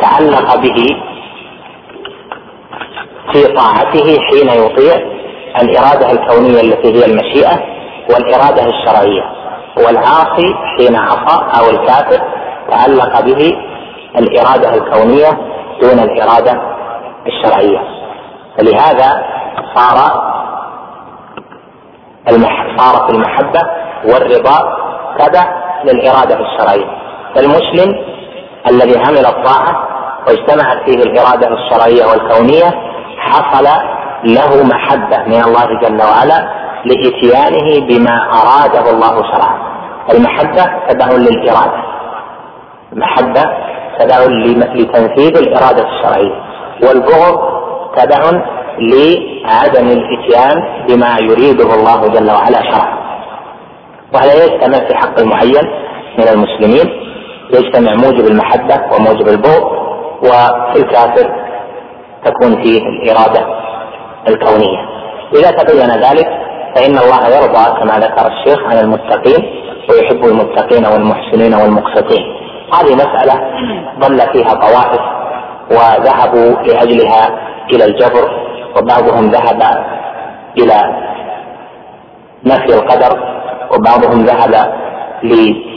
تعلق به في طاعته حين يطيع الإرادة الكونية التي هي المشيئة والإرادة الشرعية والعاصي حين عصى أو الكافر تعلق به الإرادة الكونية دون الإرادة الشرعية فلهذا صار. صارت المحبة والرضا تبع للإرادة الشرعية فالمسلم الذي عمل الطاعة واجتمعت فيه الإرادة الشرعية والكونية حصل له محبة من الله جل وعلا لإتيانه بما أراده الله شرعا. المحبة تبع للإرادة. المحبة تبع لتنفيذ الإرادة الشرعية. والبغض تبع لعدم الإتيان بما يريده الله جل وعلا شرعا. وهذا يجتمع في حق المعين من المسلمين. يجتمع موجب المحبة وموجب البغض وفي الكافر تكون فيه الإرادة الكونية. إذا تبين ذلك فإن الله يرضى كما ذكر الشيخ عن المتقين ويحب المتقين والمحسنين والمقسطين. هذه مسألة ضل فيها طوائف وذهبوا لأجلها إلى الجبر وبعضهم ذهب إلى نفي القدر وبعضهم ذهب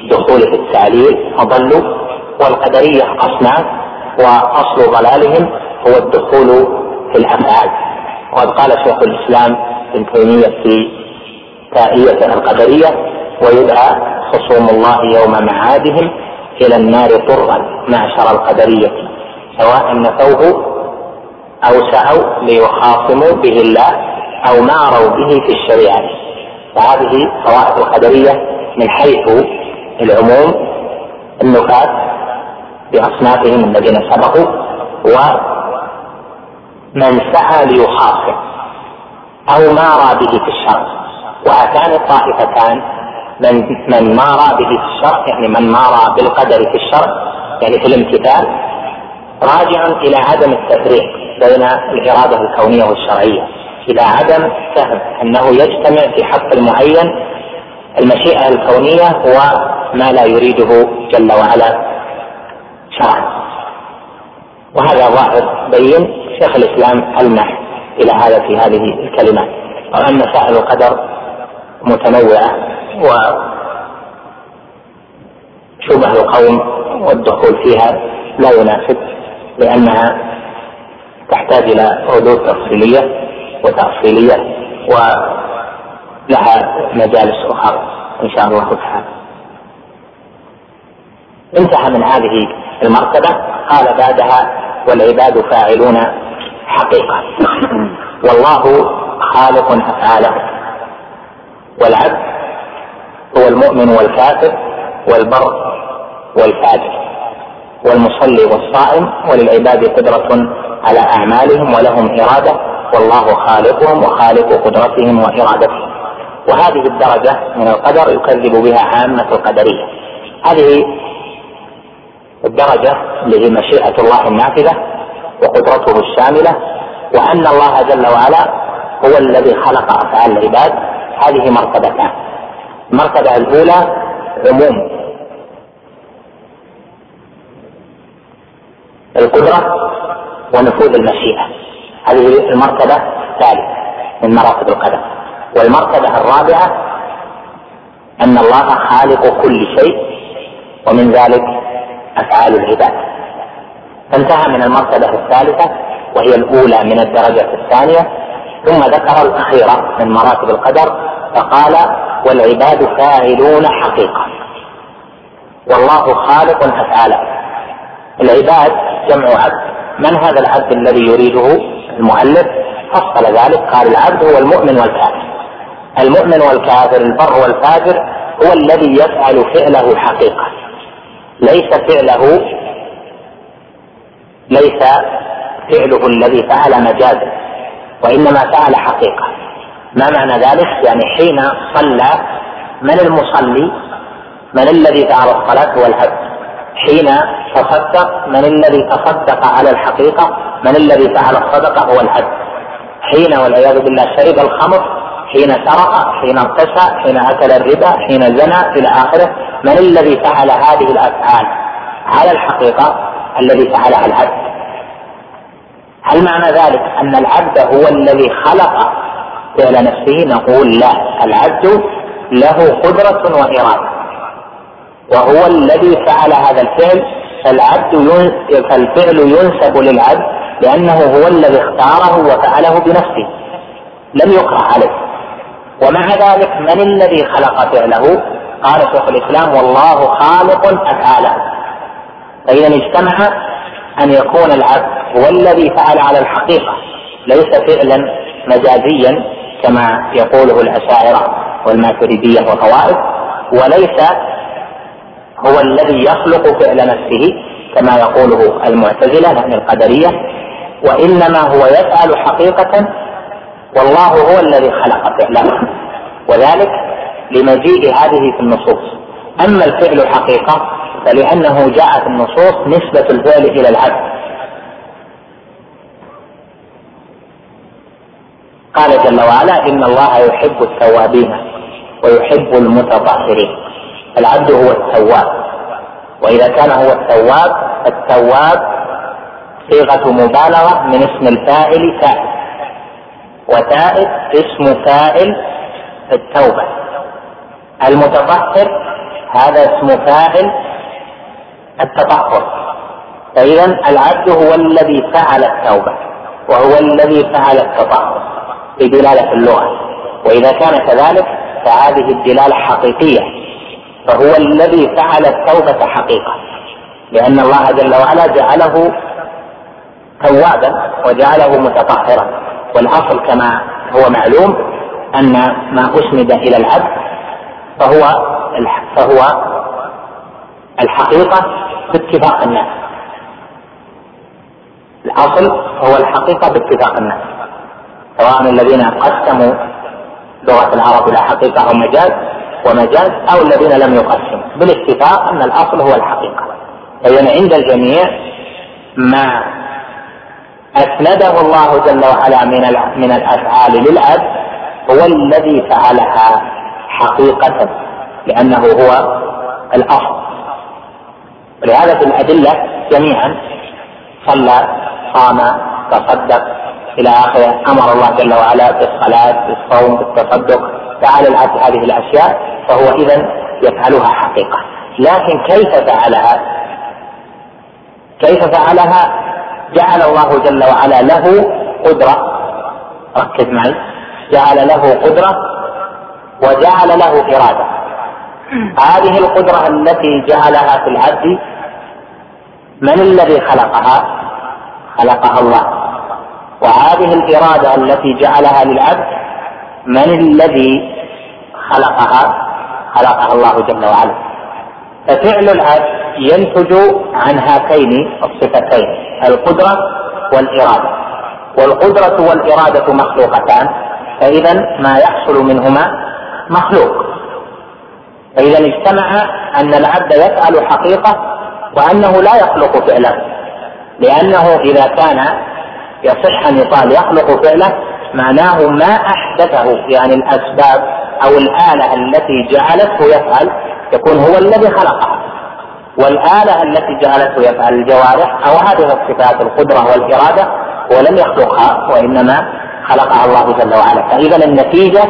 لدخول في التعليل فضلوا والقدرية أصناف وأصل ضلالهم هو الدخول في الأفعال. وقد قال شيخ الإسلام ابن تيمية في تائية القدرية ويدعى خصوم الله يوم معادهم إلى النار طرا معشر القدرية سواء نفوه أو سعوا ليخاصموا به الله أو ماروا به في الشريعة. فهذه طوائف القدرية من حيث العموم النفاة بأصنافهم الذين سبقوا و من سعى ليخاصم أو مارى به في الشر وهاتان الطائفتان من من مارى به في الشر يعني من مارى بالقدر في الشر يعني في الامتثال راجع إلى عدم التفريق بين الإرادة الكونية والشرعية. إلى عدم فهم أنه يجتمع في حق المعين المشيئة الكونية وما لا يريده جل وعلا. شرعا وهذا ظاهر بين شيخ الإسلام المح إلى هذا في هذه الكلمات وأن مسائل القدر متنوعة وشبه القوم والدخول فيها لا يناسب لأنها تحتاج إلى ردود تفصيلية وتأصيلية ولها مجالس أخرى إن شاء الله تعالى. انتهى من هذه المرتبة. قال بعدها والعباد فاعلون حقيقة. والله خالق أفعاله. والعبد هو المؤمن والكافر والبر والفاجر. والمصلي والصائم وللعباد قدرة على أعمالهم ولهم إرادة. والله خالقهم وخالق قدرتهم وإرادتهم. وهذه الدرجة من القدر يكذب بها عامة القدرية. هذه الدرجة اللي هي مشيئة الله النافذة وقدرته الشاملة وأن الله جل وعلا هو الذي خلق أفعال العباد. هذه مرتبتان. المرتبة الأولى عموم. القدرة ونفوذ المشيئة. هذه المرتبة الثالثة من مراتب القدر. والمرتبة الرابعة أن الله خالق كل شيء ومن ذلك أفعال العباد فانتهى من المرتبة الثالثة وهي الأولى من الدرجة الثانية ثم ذكر الأخيرة من مراتب القدر فقال والعباد فاعلون حقيقة. والله خالق أفعاله. العباد جمع عبد. من هذا العبد الذي يريده؟ المؤلف. فصل ذلك قال العبد هو المؤمن والكافر. المؤمن والكافر البر والفاجر هو الذي يفعل فعله حقيقة. ليس فعله ليس فعله الذي فعل مجازا وإنما فعل حقيقة. ما معنى ذلك؟ يعني حين صلى من المصلي؟ من الذي فعل الصلاة هو العبد حين تصدق من الذي تصدق على الحقيقة؟ من الذي فعل الصدقة هو العبد حين والعياذ بالله شرب الخمر؟ حين سرق حين اغتسى حين أكل الربا حين زنى إلى اخره من الذي فعل هذه الأفعال؟ على الحقيقة الذي فعلها العبد. هل معنى ذلك أن العبد هو الذي خلق فعل نفسه؟ نقول لا. العبد له قدرة وإرادة. وهو الذي فعل هذا الفعل. فالعبد فالفعل ينسب للعبد لأنه هو الذي اختاره وفعله بنفسه. لم يكره عليه. ومع ذلك من الذي خلق فعله؟ قال شيخ الإسلام والله خالق أفعاله فإذا اجتمع أن يكون العبد هو الذي فعل على الحقيقة ليس فعلا مجازيا كما يقوله الأشاعرة والماتريدية وطوائف وليس هو الذي يخلق فعل نفسه كما يقوله المعتزلة يعني القدرية وإنما هو يفعل حقيقة والله هو الذي خلق فعله وذلك لمجيء هذه في النصوص. أما الفعل حقيقة فلأنه جاء في النصوص نسبة الفعل إلى العبد. قال جل وعلا إن الله يحب التوابين ويحب المتطهرين. العبد هو التواب. وإذا كان هو التواب التواب صيغة مبالغة من اسم الفاعل تائب وتائب اسم فاعل التوبة. المتطهر هذا اسم فاعل التطهر. فإذا العبد هو الذي فعل التوبة وهو الذي فعل التطهر بدلالة اللغة. وإذا كان كذلك فهذه الدلالة حقيقية فهو الذي فعل التوبة حقيقة. لأن الله جل وعلا جعله توابا وجعله متطهرا. والأصل كما هو معلوم أن ما أسند إلى العبد فهو فهو الحقيقة باتفاق الناس. الأصل هو الحقيقة باتفاق الناس. سواء الذين قسموا لغة العرب إلى حقيقة أو مجاز ومجاز أو الذين لم يقسموا. بالاتفاق أن الأصل هو الحقيقة. فإذا عند الجميع ما أسنده الله جل وعلا من من الأفعال للأب هو الذي فعلها حقيقة لأنه هو الأصل ولهذا في الأدلة جميعا صلى صام تصدق إلى آخره أمر الله جل وعلا بالصلاة بالصوم بالتصدق فعل العبد هذه الأشياء فهو إذا يفعلها حقيقة لكن كيف فعلها؟ كيف فعلها؟ جعل الله جل وعلا له قدرة. ركز معي. جعل له قدرة وجعل له إرادة. هذه القدرة التي جعلها في العبد من الذي خلقها؟ خلقها الله. وهذه الإرادة التي جعلها للعبد من الذي خلقها؟ خلقها الله جل وعلا. ففعل العبد ينتج عن هاتين الصفتين القدرة والإرادة. والقدرة والإرادة مخلوقتان فإذا ما يحصل منهما مخلوق. فإذا اجتمع أن العبد يفعل حقيقة وأنه لا يخلق فعله لأنه إذا كان يصح أن يقال يخلق فعله معناه ما أحدثه يعني الأسباب أو الآلة التي جعلته يفعل يكون هو الذي خلقها والآلة التي جعلته يفعل الجوارح أو هذه الصفات القدرة والإرادة هو لم يخلقها وإنما خلقها الله جل وعلا. فإذا النتيجة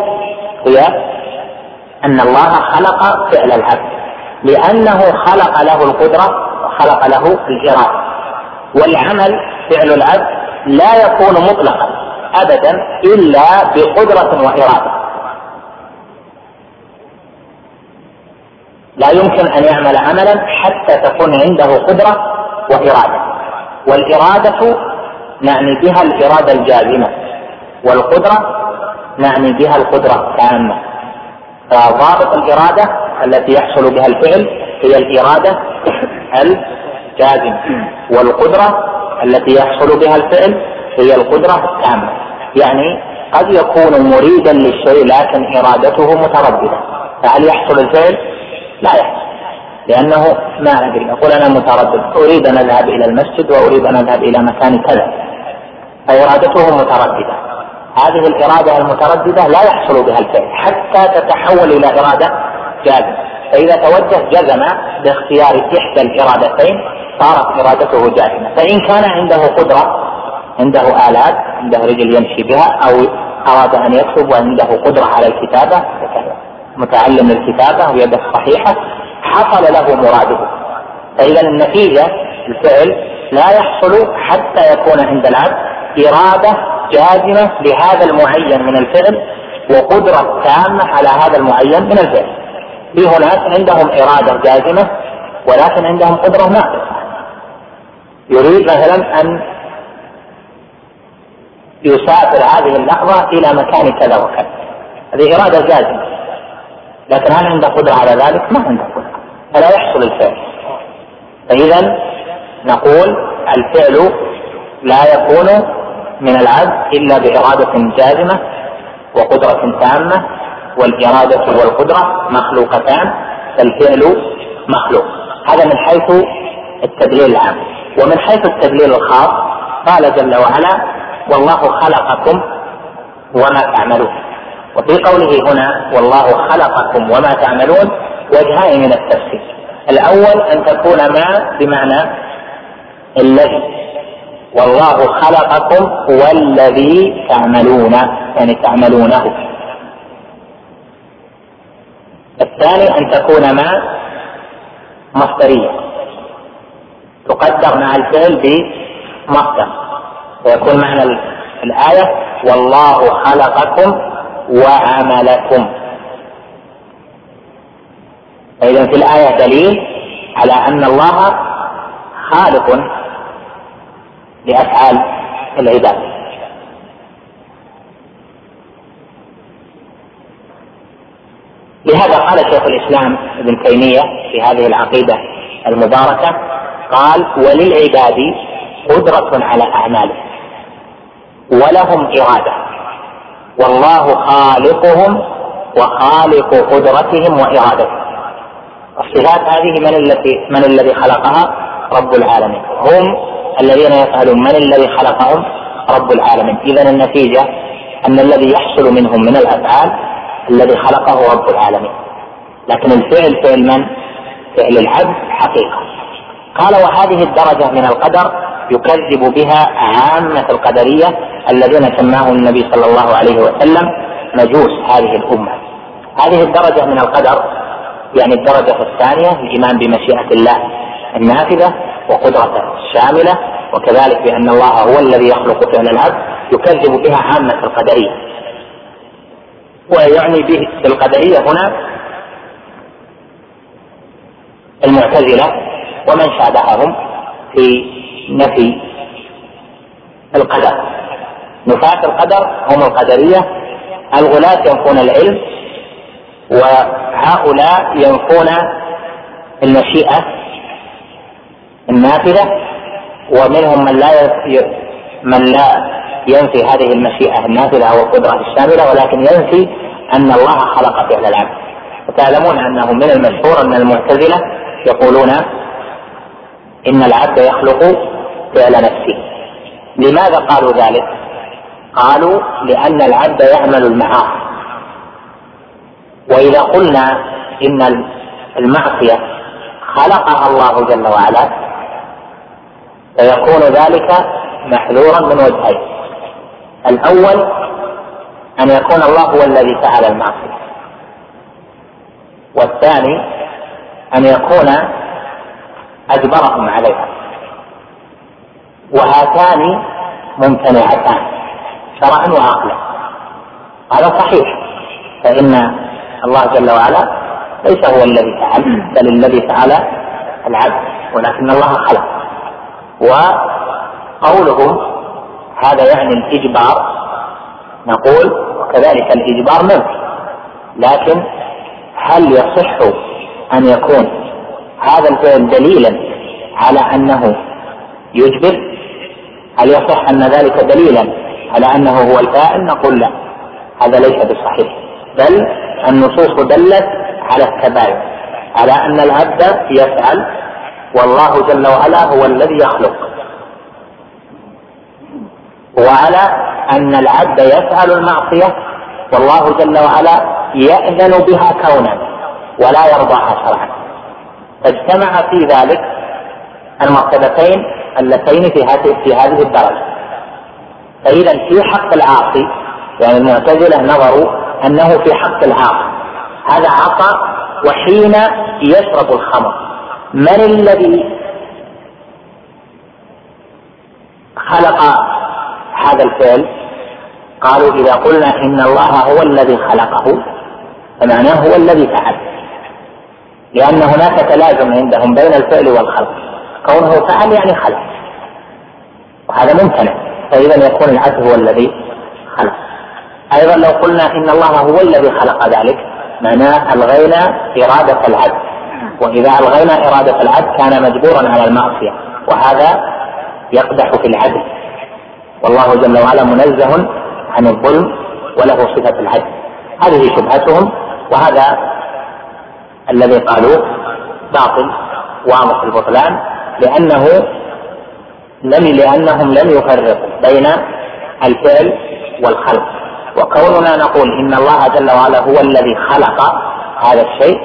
هي أن الله خلق فعل العبد. لأنه خلق له القدرة وخلق له الإرادة. والعمل فعل العبد لا يكون مطلقا أبدا إلا بقدرة وإرادة. لا يمكن أن يعمل عملا حتى تكون عنده قدرة وإرادة. والإرادة نعني بها الإرادة الجازمة والقدرة نعني بها القدرة التامة. فضابط الإرادة التي يحصل بها الفعل هي الإرادة الجازمة والقدرة التي يحصل بها الفعل هي القدرة التامة. يعني قد يكون مريدا للشيء لكن إرادته مترددة. فهل يحصل الفعل؟ لا يحصل لأنه ما أدري يقول أنا متردد. أريد أن أذهب إلى المسجد وأريد أن أذهب إلى مكان كذا. فإرادته مترددة. هذه الإرادة المترددة لا يحصل بها الفعل حتى تتحول إلى إرادة جازمة. فإذا توجه جزم باختيار إحدى الإرادتين صارت إرادته جازمة. فإن كان عنده قدرة عنده آلات عنده رجل يمشي بها أو أراد أن يكتب وعنده قدرة على الكتابة متعلم الكتابة ويده صحيحة حصل له مراده. فإذا النتيجة الفعل لا يحصل حتى يكون عند العبد إرادة جازمة لهذا المعين من الفعل وقدرة تامة على هذا المعين من الفعل. في هناك عندهم إرادة جازمة ولكن عندهم قدرة ناقصة. يريد مثلا أن يسافر هذه اللحظة إلى مكان كذا وكذا. هذه إرادة جازمة. لكن هل عنده قدرة على ذلك؟ ما عنده قدرة. فلا يحصل الفعل. فإذا نقول الفعل لا يكون من العبد إلا بإرادة جازمة وقدرة تامة والإرادة والقدرة مخلوقتان فالفعل مخلوق. هذا من حيث التدليل العام. ومن حيث التدليل الخاص قال جل وعلا والله خلقكم وما تعملون. وفي قوله هنا والله خلقكم وما تعملون وجهان من التفسير. الأول أن تكون ما بمعنى الذي. والله خلقكم والذي تعملون يعني تعملونه. الثاني أن تكون ما مصدرية. تقدر مع الفعل بمصدر. ويكون معنى الآية والله خلقكم وعملكم. فإذا في الآية دليل على أن الله خالق لأفعال العباد. لهذا قال شيخ الإسلام ابن تيمية في هذه العقيدة المباركة قال وللعباد قدرة على أعمالهم ولهم إرادة. والله خالقهم وخالق قدرتهم وإرادتهم. الصفات هذه من التي من الذي خلقها رب العالمين. هم الذين يسألون من الذي خلقهم رب العالمين. اذا النتيجة أن الذي يحصل منهم من الأفعال الذي خلقه رب العالمين. لكن الفعل فعل من؟ فعل العبد حقيقة. قال وهذه الدرجة من القدر يكذب بها عامة القدرية الذين سماهم النبي صلى الله عليه وسلم مجوس هذه الأمة. هذه الدرجة من القدر يعني الدرجة الثانية الإيمان بمشيئة الله النافذة وقدرته الشاملة وكذلك بأن الله هو الذي يخلق فعل العبد يكذب بها عامة القدرية. ويعني به بالقدرية هنا المعتزلة ومن شابههم في نفي القدر. نفاة القدر هم القدرية. الغلاة ينفون العلم وهؤلاء ينفون المشيئة النافذة ومنهم من لا من لا ينفي هذه المشيئة النافذة أو القدرة الشاملة ولكن ينفي أن الله خلق فعل العبد. وتعلمون أنه من المشهور أن المعتزلة يقولون إن العبد يخلق فعل نفسه. لماذا قالوا ذلك؟ قالوا لأن العبد يعمل المعاصي. وإذا قلنا إن المعصية خلقها الله جل وعلا فيكون ذلك محذورا من وجهين. الأول أن يكون الله هو الذي فعل المعصية. والثاني أن يكون أجبرهم عليها. وهاتان ممتنعتان شرعا وعقلا. هذا صحيح فإن الله جل وعلا ليس هو الذي فعل بل الذي فعل العبد ولكن الله خلق. وقولهم هذا يعني الإجبار نقول وكذلك الإجبار ملك لكن هل يصح أن يكون هذا الفعل دليلا على أنه يجبر؟ هل يصح أن ذلك دليلا على أنه هو الفاعل؟ نقول لا. هذا ليس بصحيح. بل النصوص دلت على التباين على أن العبد يفعل والله جل وعلا هو الذي يخلق. وعلى أن العبد يفعل المعصية والله جل وعلا يأذن بها كونا ولا يرضاها شرعا. فاجتمع في ذلك المرتبتين اللتين في هذه في هذه الدرجة. فإذا في حق العاصي يعني المعتزلة نظروا أنه في حق العاصي. هذا عصى وحين يشرب الخمر. من الذي خلق هذا الفعل؟ قالوا إذا قلنا إن الله هو الذي خلقه فمعناه هو الذي فعل. لأن هناك تلازم عندهم بين الفعل والخلق. كونه فعل يعني خلق. وهذا ممتنع. فإذا يكون العبد هو الذي خلق. أيضا لو قلنا إن الله هو الذي خلق ذلك معناه ألغينا إرادة العبد وإذا ألغينا إرادة العبد كان مجبورا على المعصية. وهذا يقدح في العدل. والله جل وعلا منزه عن الظلم وله صفة العدل. هذه شبهتهم وهذا الذي قالوه باطل واضح البطلان. لأنه لم لأنهم لم يفرقوا بين الفعل والخلق. وكوننا نقول إن الله جل وعلا هو الذي خلق هذا الشيء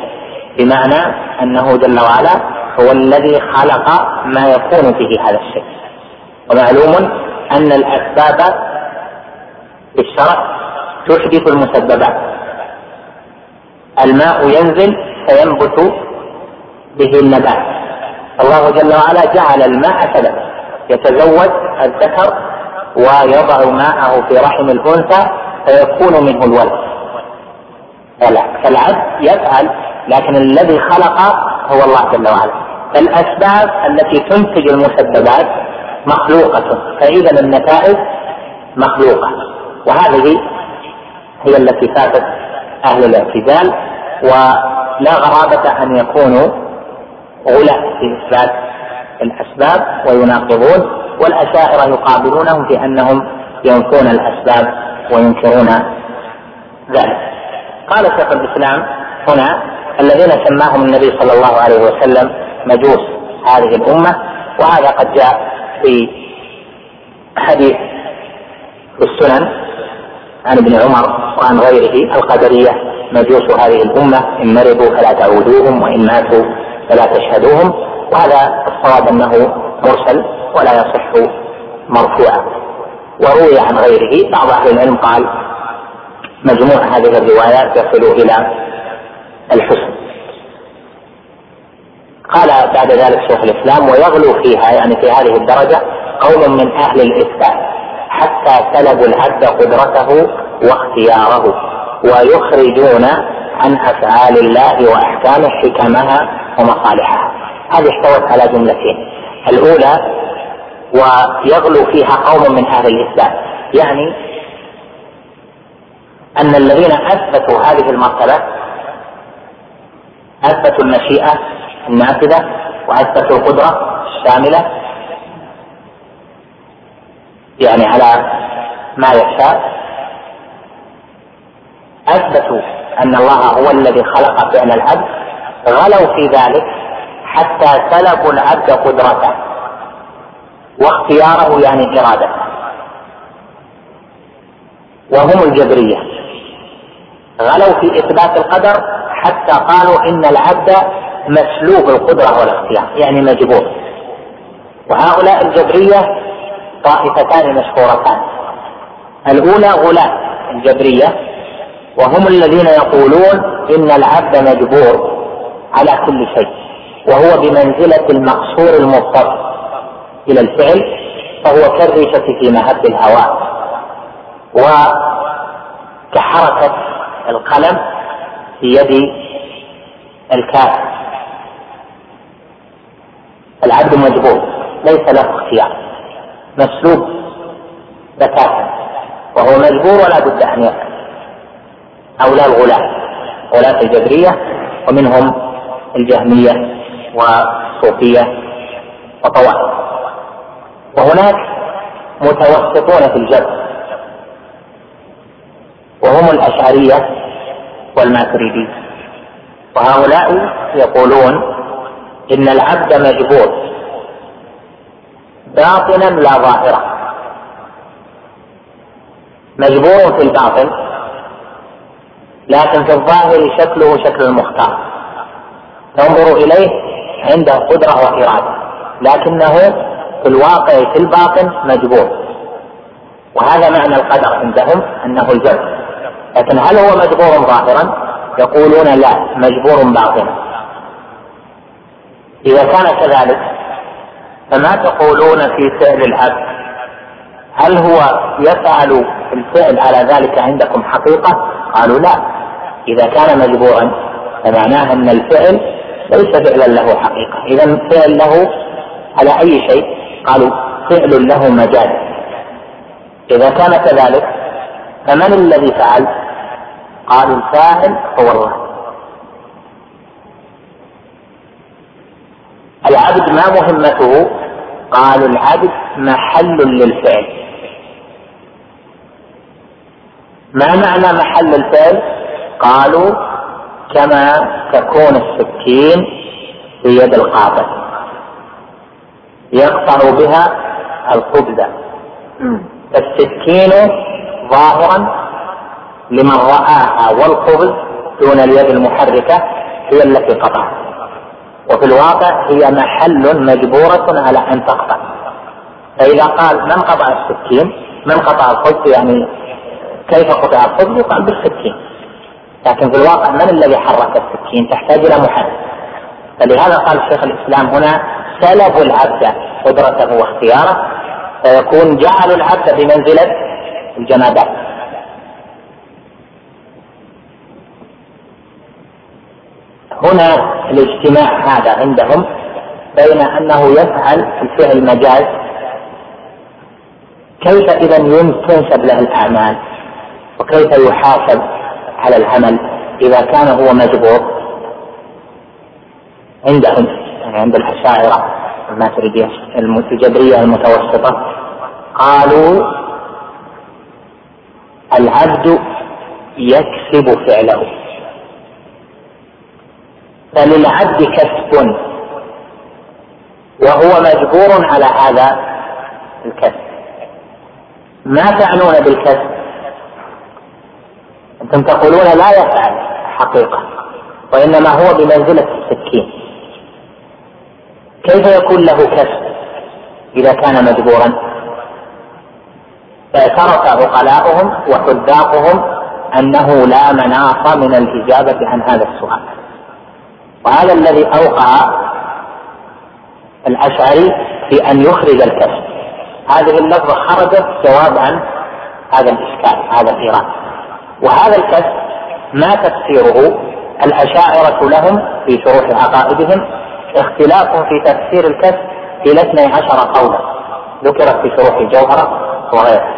بمعنى أنه جل وعلا هو الذي خلق ما يكون به هذا الشيء. ومعلوم أن الأسباب في الشرع تحدث المسببات. الماء ينزل فينبت به النبات. الله جل وعلا جعل الماء سببا يتزوج الذكر ويضع ماءه في رحم الأنثى فيكون منه الولد. فالعبد يفعل لكن الذي خلق هو الله جل وعلا. الاسباب التي تنتج المسببات مخلوقة. فإذا النتائج مخلوقة. وهذه هي التي فاتت أهل الاعتزال ولا غرابة أن يكونوا غلاة في إثبات الأسباب ويناقضون والأشاعرة يقابلونهم في أنهم ينفون الأسباب وينكرون ذلك. قال شيخ الإسلام هنا الذين سماهم النبي صلى الله عليه وسلم مجوس هذه الأمة وهذا قد جاء في حديث في السنن عن ابن عمر وعن غيره القدرية مجوس هذه الأمة إن مرضوا فلا تعودوهم وإن ماتوا فلا تشهدوهم. وهذا الصواب أنه مرسل ولا يصح مرفوعا. وروي عن غيره بعض أهل العلم قال مجموع هذه الروايات يصل إلى الحسن. قال بعد ذلك شيخ الإسلام ويغلو فيها يعني في هذه الدرجة قوم من أهل الإثبات حتى سلبوا العبد قدرته واختياره ويخرجون عن أفعال الله واحكامه حكمها ومصالحها هذه احتوت على جملتين. الأولى ويغلو فيها قوم من أهل الاثبات يعني أن الذين أثبتوا هذه المرتبة أثبتوا المشيئة النافذة وأثبتوا القدرة الشاملة يعني على ما يشاء أثبتوا أن الله هو الذي خلق فعل العبد غلوا في ذلك حتى سلبوا العبد قدرته واختياره يعني إرادته. وهم الجبرية. غلوا في إثبات القدر حتى قالوا إن العبد مسلوب القدرة والاختيار يعني مجبور. وهؤلاء الجبرية طائفتان مشهورتان. الأولى غلاة الجبرية وهم الذين يقولون إن العبد مجبور. على كل شيء وهو بمنزلة المقصور المضطر إلى الفعل فهو كالريشة في مهب الهواء. وكحركة القلم في يد الكاتب العبد مجبور ليس له اختيار مسلوب بتاتا وهو مجبور ولا بد أن يفعل. هؤلاء الغلاة غلاة الجبرية ومنهم الجهمية والصوفية وطوائف وهناك متوسطون في الجبر وهم الأشعرية والماتريدية وهؤلاء يقولون إن العبد مجبور باطنا لا ظاهرا مجبور في الباطن لكن في الظاهر شكله شكل المختار. تنظر إليه عنده قدرة وإرادة لكنه في الواقع في الباطن مجبور. وهذا معنى القدر عندهم أنه الجبر. لكن هل هو مجبور ظاهرا؟ يقولون لا مجبور باطنا. إذا كان كذلك فما تقولون في فعل العبد؟ هل هو يفعل الفعل على ذلك عندكم حقيقة؟ قالوا لا. إذا كان مجبورا فمعناه أن الفعل ليس فعلا له حقيقة. إذا فعل له على أي شيء؟ قالوا فعل له مجال. إذا كان كذلك فمن الذي فعل؟ قالوا الفاعل هو الله. العبد ما مهمته؟ قالوا العبد محل للفعل. ما معنى محل الفعل؟ قالوا كما تكون السكين في يد القاطع يقطع بها الخبز السكين ظاهرا لمن رآها والخبز دون اليد المحركة هي التي قطعت. وفي الواقع هي محل مجبورة على أن تقطع. فإذا قال من قطع السكين؟ من قطع الخبز يعني كيف قطع الخبز يقال بالسكين. لكن في الواقع من الذي حرك السكين؟ تحتاج إلى محرك. فلهذا قال شيخ الإسلام هنا سلبوا العبد قدرته واختياره فيكون جعلوا العبد بمنزلة الجمادات. هنا الاجتماع هذا عندهم بين أنه يفعل الفعل مجاز كيف إذا تنسب له الأعمال؟ وكيف يحاسب؟ على العمل إذا كان هو مجبور عندهم يعني عند الأشاعرة الماتريدية الجبرية المتوسطة قالوا العبد يكسب فعله. فللعبد كسب. وهو مجبور على هذا الكسب. ما تعنون بالكسب؟ أنتم تقولون لا يفعل حقيقة وإنما هو بمنزلة السكين. كيف يكون له كسب إذا كان مجبورا؟ اعترف عقلاؤهم وحذاقهم أنه لا مناص من الإجابة عن هذا السؤال. وهذا الذي أوقع الأشعري في أن يخرج الكسب. هذه اللفظة خرجت جواب عن هذا الإشكال هذا الإيراد. وهذا الكسب ما تفسيره الأشاعرة لهم في شروح عقائدهم اختلاف في تفسير الكسب إلى 12 قولا. ذكرت في شروح الجوهرة وغيرها.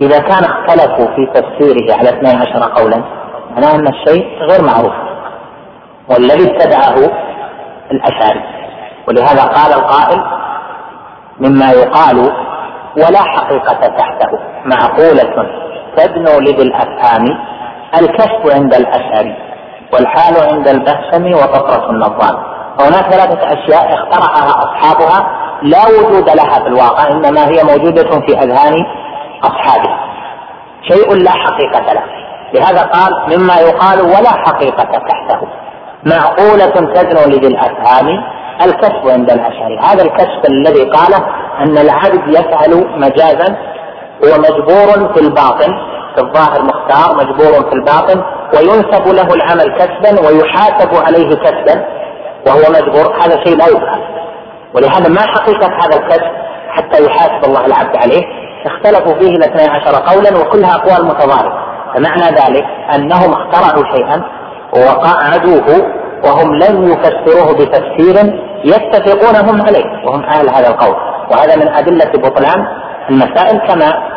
إذا كان اختلفوا في تفسيره على 12 قولا معناه أن الشيء غير معروف والذي ابتدعه الأشاعرة ولهذا قال القائل مما يقال ولا حقيقة تحته معقولة. تدنو لذي الأفهام الكشف عند الأشعري والحال عند البهشم وفطرة النظام. هناك ثلاثة أشياء اخترعها أصحابها لا وجود لها في الواقع إنما هي موجودة في أذهان أصحابها. شيء لا حقيقة له. لهذا قال مما يقال ولا حقيقة تحته. معقولة تدنو لذي الأفهام الكشف عند الأشعري. هذا الكشف الذي قاله أن العبد يفعل مجازا هو مجبور في الباطن في الظاهر مختار مجبور في الباطن وينسب له العمل كسبا ويحاسب عليه كسبا وهو مجبور. هذا شيء لا يفعل ولهذا ما حقيقة هذا الكسب حتى يحاسب الله العبد عليه؟ اختلفوا فيه الاثني عشر قولا وكلها أقوال متضاربة. فمعنى ذلك أنهم اخترعوا شيئا وقعدوه وهم لم يفسروه بتفسير يتفقون هم عليه وهم أهل هذا القول. وهذا من أدلة بطلان المسائل كما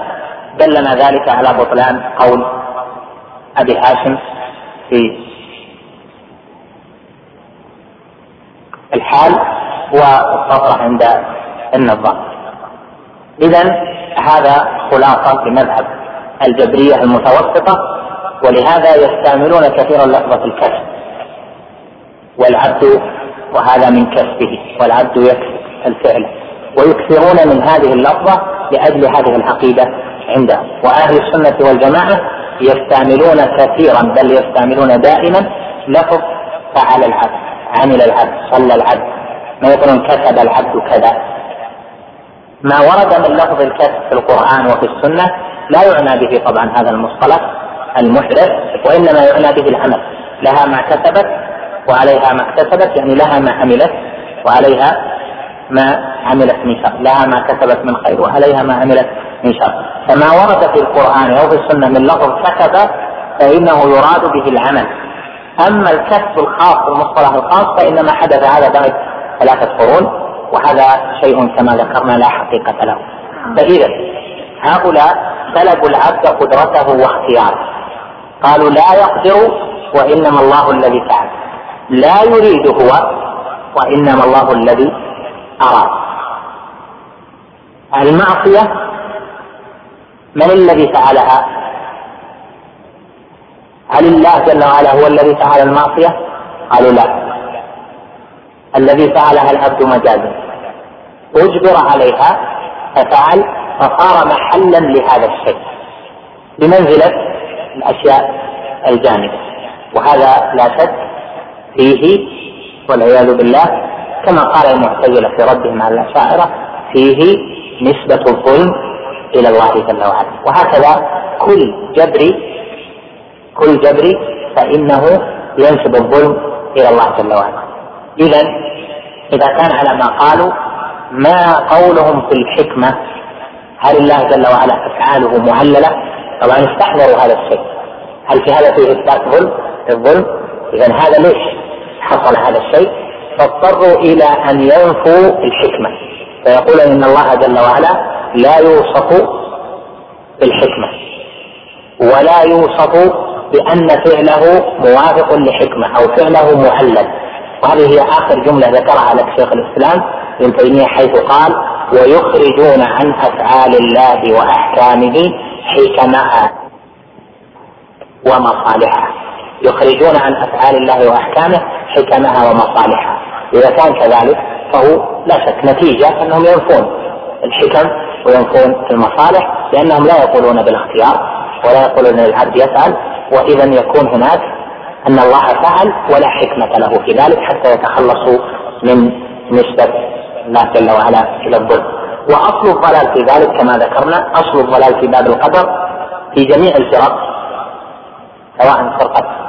دلنا ذلك على بطلان قول أبي هاشم في الحال والسطر عند النظام إذا هذا خلاصة في مذهب الجبرية المتوسطة ولهذا يستعملون كثيرا لفظه الكسب والعبد وهذا من كسبه والعبد يكسب الفعل. ويكثرون من هذه اللفظة لأجل هذه العقيدة عندهم. وأهل السنة والجماعة يستعملون كثيرا بل يستعملون دائما لفظ فعل العبد عمل العبد صلى العبد. ما يقولون كتب العبد كذا. ما ورد من لفظ الكسب في القرآن وفي السنة لا يعنى به طبعا هذا المصطلح المحدث وإنما يعنى به العمل. لها ما كسبت وعليها ما اكتسبت يعني لها ما عملت وعليها ما عملت من شر لها ما كسبت من خير وعليها ما عملت من شر. فما ورد في القرآن أو في السنة من لفظ كسب فإنه يراد به العمل. أما الكسب الخاص المصطلح الخاص فإنما حدث هذا بعد ثلاثة قرون وهذا شيء كما ذكرنا لا حقيقة له. فإذا هؤلاء سلبوا العبد قدرته واختياره. قالوا لا يقدر وإنما الله الذي فعل. لا يريد هو وإنما الله الذي أراد. المعصية من الذي فعلها؟ هل الله جل وعلا هو الذي فعل المعصية؟ قالوا لا الذي فعلها العبد مجازا أجبر عليها ففعل فصار محلا لهذا الشيء بمنزلة الأشياء الجانبة وهذا لا شك فيه والعياذ بالله كما قال المعتزلة في ردهم على الأشاعرة فيه نسبة الظلم إلى الله جل وعلا وهكذا كل جبري كل جبري فإنه ينسب الظلم إلى الله جل وعلا إذا إذا كان على ما قالوا ما قولهم في الحكمة هل الله جل وعلا أفعاله معللة؟ طبعا استحضروا هذا الشيء هل في هذا فيه إثبات ظلم؟ الظلم؟ إذا هذا ليش حصل هذا الشيء؟ فاضطروا إلى أن ينفوا الحكمة فيقول إن الله جل وعلا لا يوصف بالحكمة ولا يوصف بأن فعله موافق لحكمة أو فعله معلل وهذه هي آخر جملة ذكرها لك شيخ الإسلام ابن تيمية حيث قال ويخرجون عن أفعال الله وأحكامه حكمها ومصالحها. يخرجون عن أفعال الله وأحكامه حكمها ومصالحها. إذا كان كذلك فهو لا شك نتيجة أنهم ينفون الحكم وينفون المصالح لأنهم لا يقولون بالاختيار ولا يقولون للعبد يفعل وإذا يكون هناك أن الله فعل ولا حكمة له في ذلك حتى يتخلصوا من نسبة الله جل وعلا إلى الظلم. وأصل الضلال في ذلك كما ذكرنا أصل الضلال في باب القدر في جميع الفرق سواء فرقة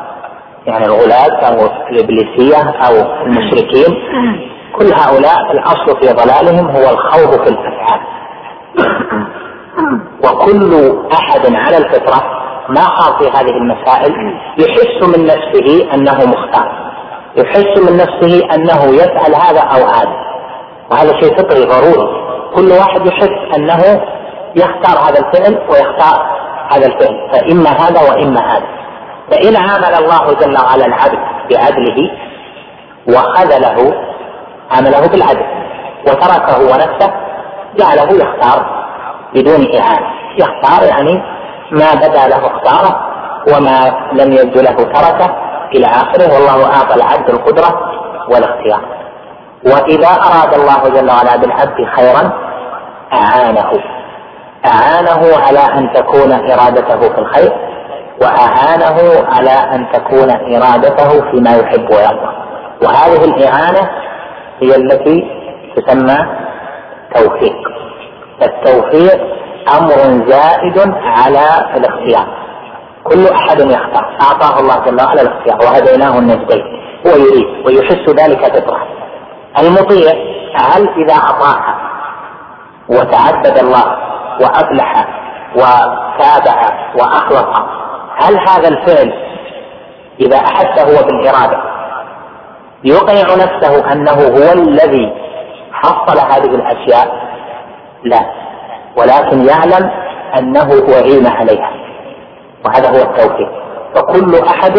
يعني الغلاة أو الإبليسية أو المشركين. كل هؤلاء الأصل في ضلالهم هو الخوض في الأفعال وكل أحد على الفطرة ما خاض في هذه المسائل يحس من نفسه أنه مختار. يحس من نفسه أنه يفعل هذا أو هذا. وهذا شيء فطري ضروري. كل واحد يحس أنه يختار هذا الفعل ويختار هذا الفعل. فإما هذا وإما هذا. فإن عامل الله جل وعلا العبد بعدله وخذله عامله بالعدل وتركه ونفسه جعله يختار بدون إعانة. يختار يعني ما بدا له اختاره وما لم يبدو له تركه إلى آخره. والله أعطى العبد القدرة والاختيار. وإذا أراد الله جل وعلا بالعبد خيرا أعانه. أعانه على أن تكون إرادته في الخير وأعانه على أن تكون إرادته فيما يحب ويرضى. وهذه الإعانة هي التي تسمى توفيق. التوفيق أمر زائد على الاختيار. كل أحد يختار أعطاه الله جل وعلا الاختيار. وهديناه النجدين. هو يريد ويحس ذلك فطرة. المطيع هل إذا أطاع وتعبد الله وأفلح وتابع وأخلص هل هذا الفعل إذا احس هو بالإرادة؟ يقنع نفسه أنه هو الذي حصل هذه الأشياء؟ لا. ولكن يعلم أنه اعين عليها. وهذا هو التوفيق. فكل أحد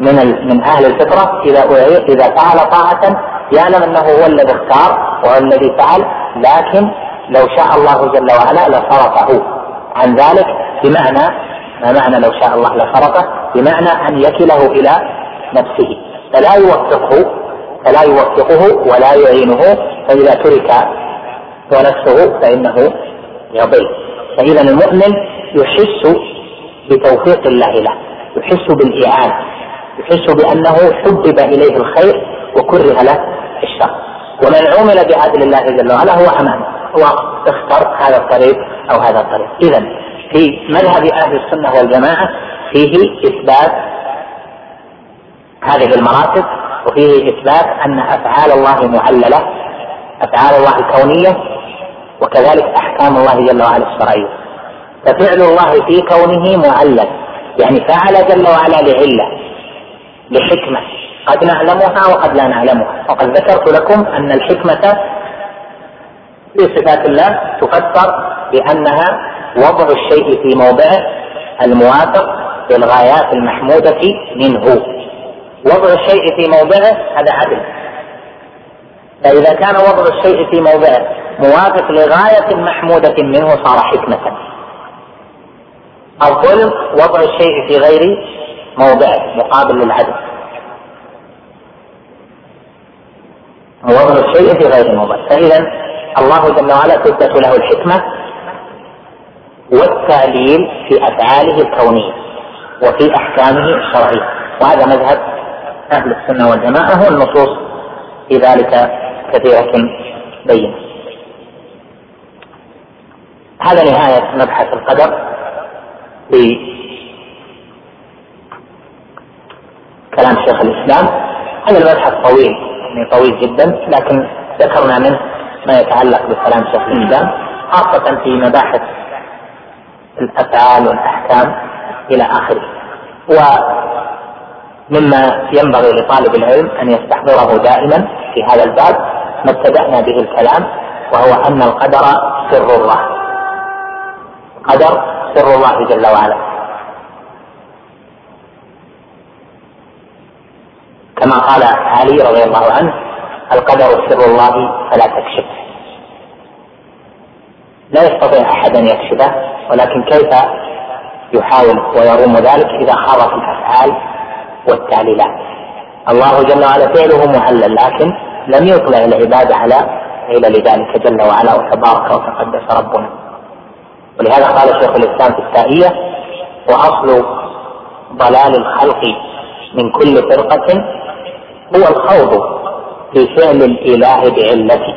من من أهل الفطرة إذا إذا فعل طاعة يعلم أنه هو الذي اختار وهو الذي فعل لكن لو شاء الله جل وعلا لصرفه عن ذلك بمعنى ما معنى لو شاء الله لصرفه بمعنى أن يكله إلى نفسه. فلا يوفقه فلا يوفقه ولا يعينه فإذا ترك ونفسه فإنه يضل فإذا المؤمن يحس بتوفيق الله له يحس بالإعانة يحس بأنه حبب إليه الخير وكره له الشر. ومن عمل بعدل الله جل وعلا هو أمامه هو اختر هذا الطريق أو هذا الطريق. إذا في مذهب أهل السنة والجماعة فيه إثبات هذه المراتب وفيه إثبات أن أفعال الله معللة أفعال الله الكونية وكذلك أحكام الله جل وعلا الشرعية. ففعل الله في كونه معلل يعني فعل جل وعلا لعلة لحكمة. قد نعلمها وقد لا نعلمها. وقد ذكرت لكم أن الحكمة في صفات الله تفسر بأنها وضع الشيء في موضعه الموافق للغايات المحمودة منه. وضع الشيء في موضعه هذا عدل. فإذا كان وضع الشيء في موضعه موافق لغاية محمودة منه صار حكمة. الظلم وضع الشيء في غير موضعه مقابل للعدل. وضع الشيء في غير موضعه فإذا الله جل وعلا تثبت له الحكمة والتعليل في أفعاله الكونية وفي أحكامه الشرعية. وهذا مذهب أهل السنة والجماعة والنصوص في ذلك كثيرة بينة. هذا نهاية مبحث القدر في كلام شيخ الإسلام. هذا المبحث طويل يعني طويل جدا لكن ذكرنا منه ما يتعلق بكلام شيخ الإسلام خاصة في مباحث الأفعال والأحكام إلى آخره. ومما ينبغي لطالب العلم أن يستحضره دائما في هذا الباب ما ابتدأنا به الكلام وهو أن القدر سر الله. قدر سر الله جل وعلا. كما قال علي رضي الله عنه القدر سر الله فلا تكشفه لا يستطيع أحد أن يكشفه ولكن كيف يحاول ويروم ذلك إذا خاض في الأفعال والتعليلات. الله جل وعلا فعله معلل لكن لم يطلع العباد على علل ذلك جل وعلا وتبارك وتقدس ربنا. ولهذا قال شيخ الإسلام في التائية وأصل ضلال الخلق من كل فرقة هو الخوض في فعل الإله بعلته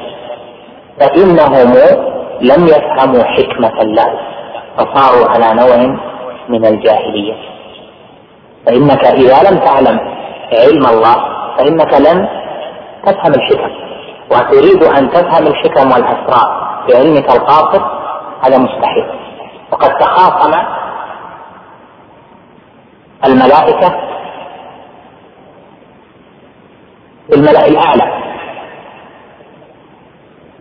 فإنهم لم يفهموا حكمة الله فصاروا على نوع من الجاهلية. فإنك إذا لم تعلم علم الله فإنك لن تفهم الحكم. وتريد أن تفهم الحكم والأسرار بعلمك القاصر هذا مستحيل. وقد تخاصم الملائكة بالملأ الأعلى.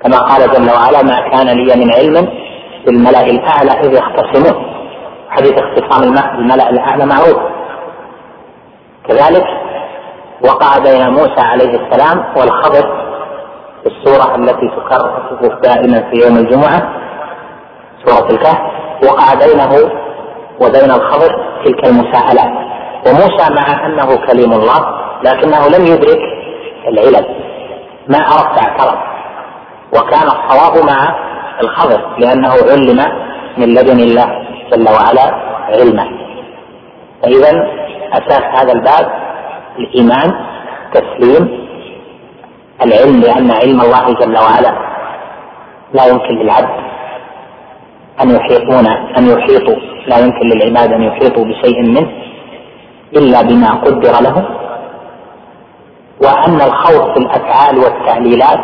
كما قال جل وعلا ما كان لي من علم بالملأ الأعلى إذ يختصمون. حديث اختصام بالملأ الأعلى معروف. كذلك وقع بين موسى عليه السلام والخضر في السورة التي تكرر دائما في يوم الجمعة سورة الكهف. وقع بينه وبين الخضر تلك المساءلات وموسى مع أنه كليم الله لكنه لم يدرك العلل. ما عرف اعترض وكان الصواب مع الخضر لأنه علم من لدن الله جل وعلا علما. فإذا أساس هذا الباب الإيمان تسليم العلم لأن علم الله جل وعلا لا يمكن للعبد أن يحيطون أن يحيطوا لا يمكن للعباد أن يحيطوا بشيء منه إلا بما قدر له. وأن الخوف في الأفعال والتعليلات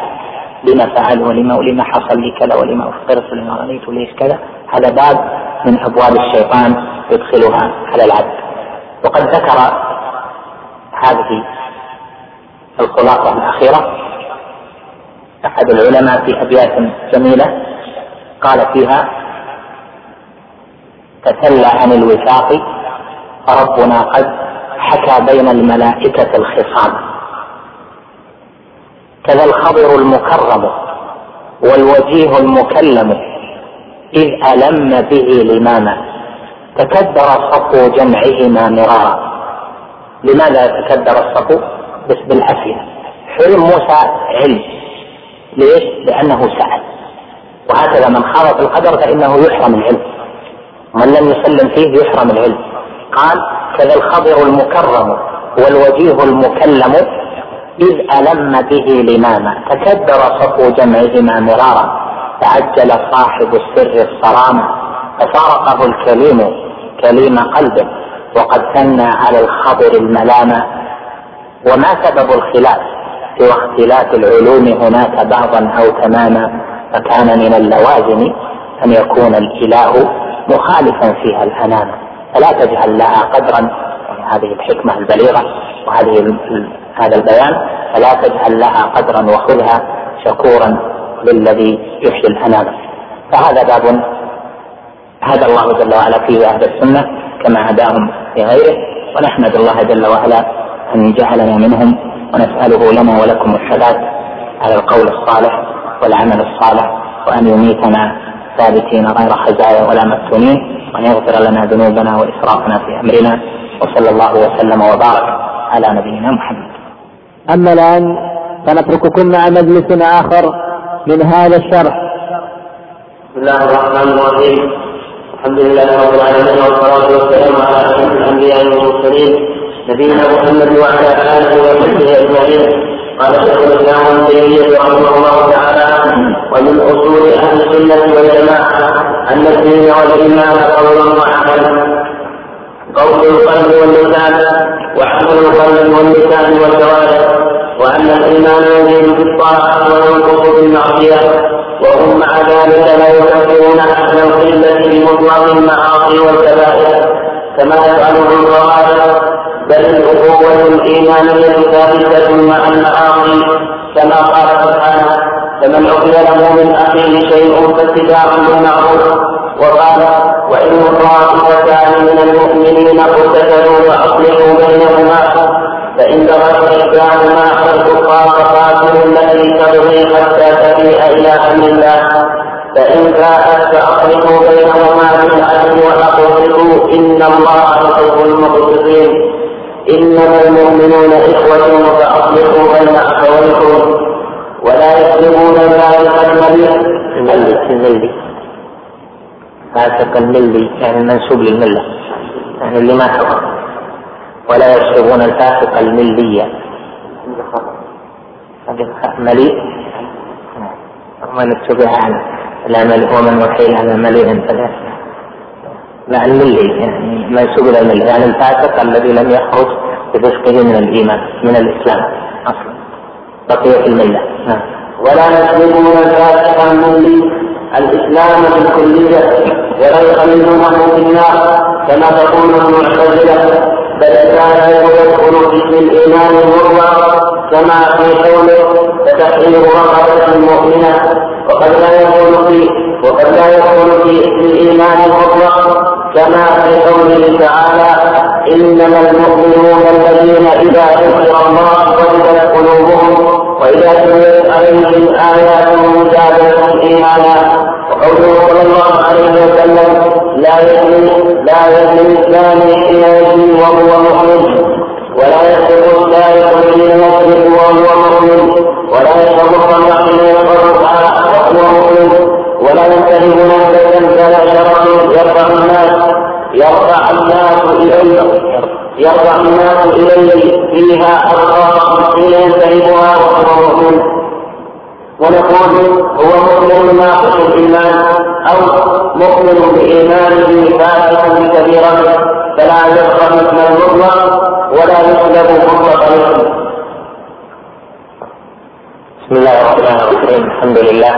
لما فعل ولما ولما حصل لي كذا ولما اخترت ولما رأيت ليش كذا هذا باب من أبواب الشيطان يدخلها على العبد. وقد ذكر هذه الخلاصة الأخيرة. أحد العلماء في أبيات جميلة قال فيها تسلى عن الوثاق فربنا قد حكى بين الملائكة الخصام. كذا الخضر المكرم والوجيه المكلم إذ ألم به الإمام تكدر صفو جمعهما مرارا. لماذا تكدر الصفو؟ بس بالعافية حلم موسى علم. ليش؟ لأنه سأل. وهكذا من خالط القدر فإنه يحرم العلم. من لم يسلم فيه يحرم العلم. قال كذا الخضر المكرم والوجيه المكلم إذ ألم به لماما تكدر صفو جمعهما مرارا. تعجل صاحب السر الصرامة ففارقه الكليم. كليم قلبه وقد ثنى على الخبر الملامة. وما سبب الخلاف؟ سوى اختلاف العلوم هناك بعضا أو تماما. فكان من اللوازم أن يكون الإله مخالفا فيها الأنام. فلا تجعل لها قدرا. هذه الحكمة البليغة وهذه هذا البيان. فلا تجعل لها قدرا وخذها شكورا للذي يحيي الأنام. فهذا باب هدى الله جل وعلا فيه أهل السنة كما هداهم في غيره. ونحمد الله جل وعلا أن جعلنا منهم ونسأله لنا ولكم الثبات على القول الصالح والعمل الصالح وأن يميتنا ثابتين غير خزايا ولا مفتونين وأن يغفر لنا ذنوبنا وإسرافنا في أمرنا. وصلى الله وسلم وبارك على نبينا محمد. أما الآن فنترككم مع مجلس آخر من هذا الشرح. بسم الله الرحمن الرحيم. الحمد لله رب العالمين والصلاة والسلام على أشرف الأنبياء والمرسلين نبينا محمد وعلى آله وصحبه أجمعين. قال شيخ الإسلام ابن تيمية رحمه الله تعالى ومن أصول أهل السنة والجماعة أن الدين والإيمان قول وعمل قول القلب واللسان وعمل القلب واللسان والجوارح وأن الإيمان يزيد بالطاعة وينقص بالمعصية وهم مع ذلك لا يكفرون أهل القلة بمطلق المعاصي والكبائر كما يفعله الخوارج بل الأخوة الإيمانية ثابتة مع المعاصي كما قال سبحانه فمن عفي له من أخيه شيء فاتباع بالمعروف وقال وإن طائفتان من المؤمنين اقتتلوا فأصلحوا بينهما فإن بغت إحداهما على الكفار فقاتلوا التي تبغي حتى تفيء إلى أمر الله. فإن فاءت فأصلحوا بينهما بالعدل وأقسطوا إن الله يحب المقسطين إنما المؤمنون إخوة فأصلحوا بين أخويكم ولا يسلمون ذلك المليء. الملي فاسق الملي يعني المنسوب للملة. يعني اللي ما كفر ولا يسلبون الفاسق الملية. مليء. ومن اتبع لا ملء ومن وحيل على مليء. فلا لا الملي يعني منسوب إلى الملي. يعني الفاسق الذي لم يخرج بفسقه من الإيمان من الإسلام أصلا. بقي في الملة. نعم. ولا يسلمون الفاسق الملي. الإسلام بالكليه ولا يخلدونه في النار كما تقول المعتزلة. بل كان يدخل باسم الايمان مرة كما في قوله فتحرير رغبه مؤمنه وقد لا يكون في وقد لا يكون في الايمان مطلق كما في قوله تعالى انما المؤمنون الذين اذا ذكر الله وجدت قلوبهم واذا تليت عليهم اياته زادتهم ايمانا وقوله صلى الله عليه وسلم لا يزني لا يزني الثاني حين يزني وهو مؤمن. ولا يسرق السارق حين يسرق وهو مؤمن. ولا يشرب الخمر حين يشرب وهو مؤمن. ولا ينتهب نفسا فلا شرع يرفع الناس. يرفع الناس اليه يرفع الناس اليه فيها ارقام حين ينتهبها وهو مؤمن. ونقول هو مؤمن ناقص الايمان أو مؤمن بايمانه فاسق بكبيرته فلا يبقى مثل المطلق ولا يسلب مطلق الاسم. بسم الله الرحمن الرحيم. الحمد لله.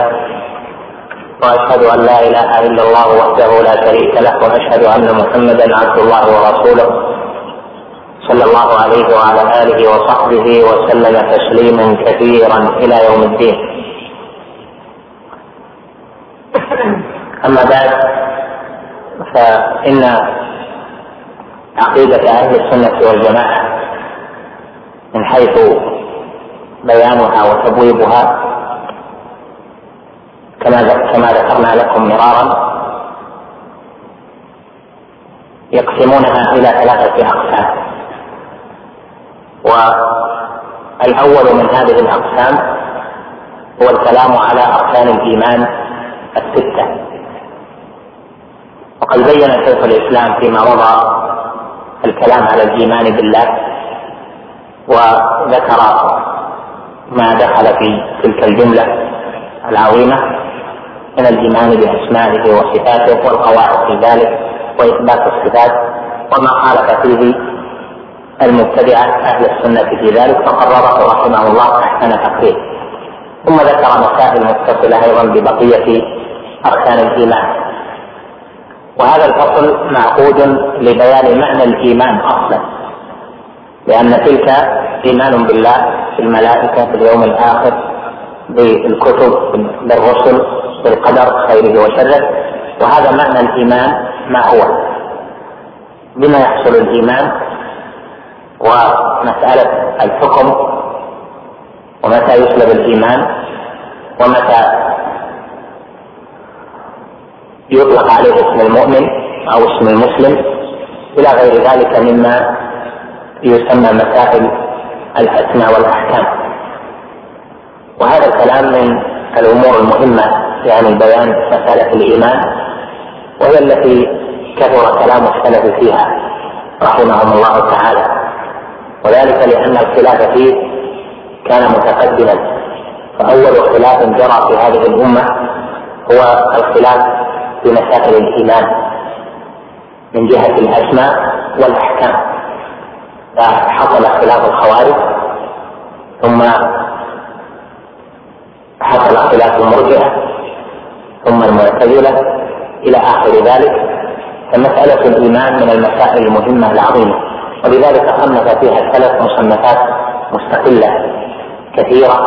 وأشهد أن لا إله إلا الله وحده لا شريك له وأشهد أن محمدا عبد الله ورسوله صلى الله عليه وعلى آله وصحبه وسلم تسليما كثيرا إلى يوم الدين. أما بعد فإن عقيدة أهل السنة والجماعة من حيث بيانها وتبويبها كما كما ذكرنا لكم مرارا يقسمونها إلى ثلاثة أقسام. والأول من هذه الأقسام هو الكلام على اركان الإيمان الستة. وقد بين شيخ الإسلام فيما مضى الكلام على الإيمان بالله وذكر ما دخل في تلك الجملة العظيمة من الإيمان بأسمائه وصفاته والقواعد في ذلك وإثبات الصفات وما خالف فيه المبتدعة أهل السنة في ذلك فقرره رحمه الله أحسن تقرير ثم ذكر مسائل متصلة أيضا ببقية أركان الإيمان. وهذا الفصل معقود لبيان معنى الإيمان أصلا لأن تلك إيمان بالله بالملائكة باليوم الآخر بالكتب بالرسل بالقدر خيره وشره وهذا معنى الإيمان ما هو؟ بما يحصل الإيمان ومسألة الحكم ومتى يسلب الإيمان ومتى يطلق عليه اسم المؤمن أو اسم المسلم إلى غير ذلك مما يسمى مسائل الأسماء والأحكام. وهذا الكلام من الأمور المهمة يعني بيان مسألة الإيمان وهي التي كثر كلام السلف فيها رحمهم الله تعالى. وذلك لأن الخلاف فيه كان متقدما. فأول خلاف جرى في هذه الأمة هو الخلاف في مسائل الإيمان من جهة الأسماء والأحكام. فحصل خلاف الخوارج ثم حصل خلاف المرجئة ثم المعتزلة إلى آخر ذلك. فمسألة الإيمان من المسائل المهمة العظيمة. ولذلك صنف فيها السلف مصنفات مستقلة كثيرة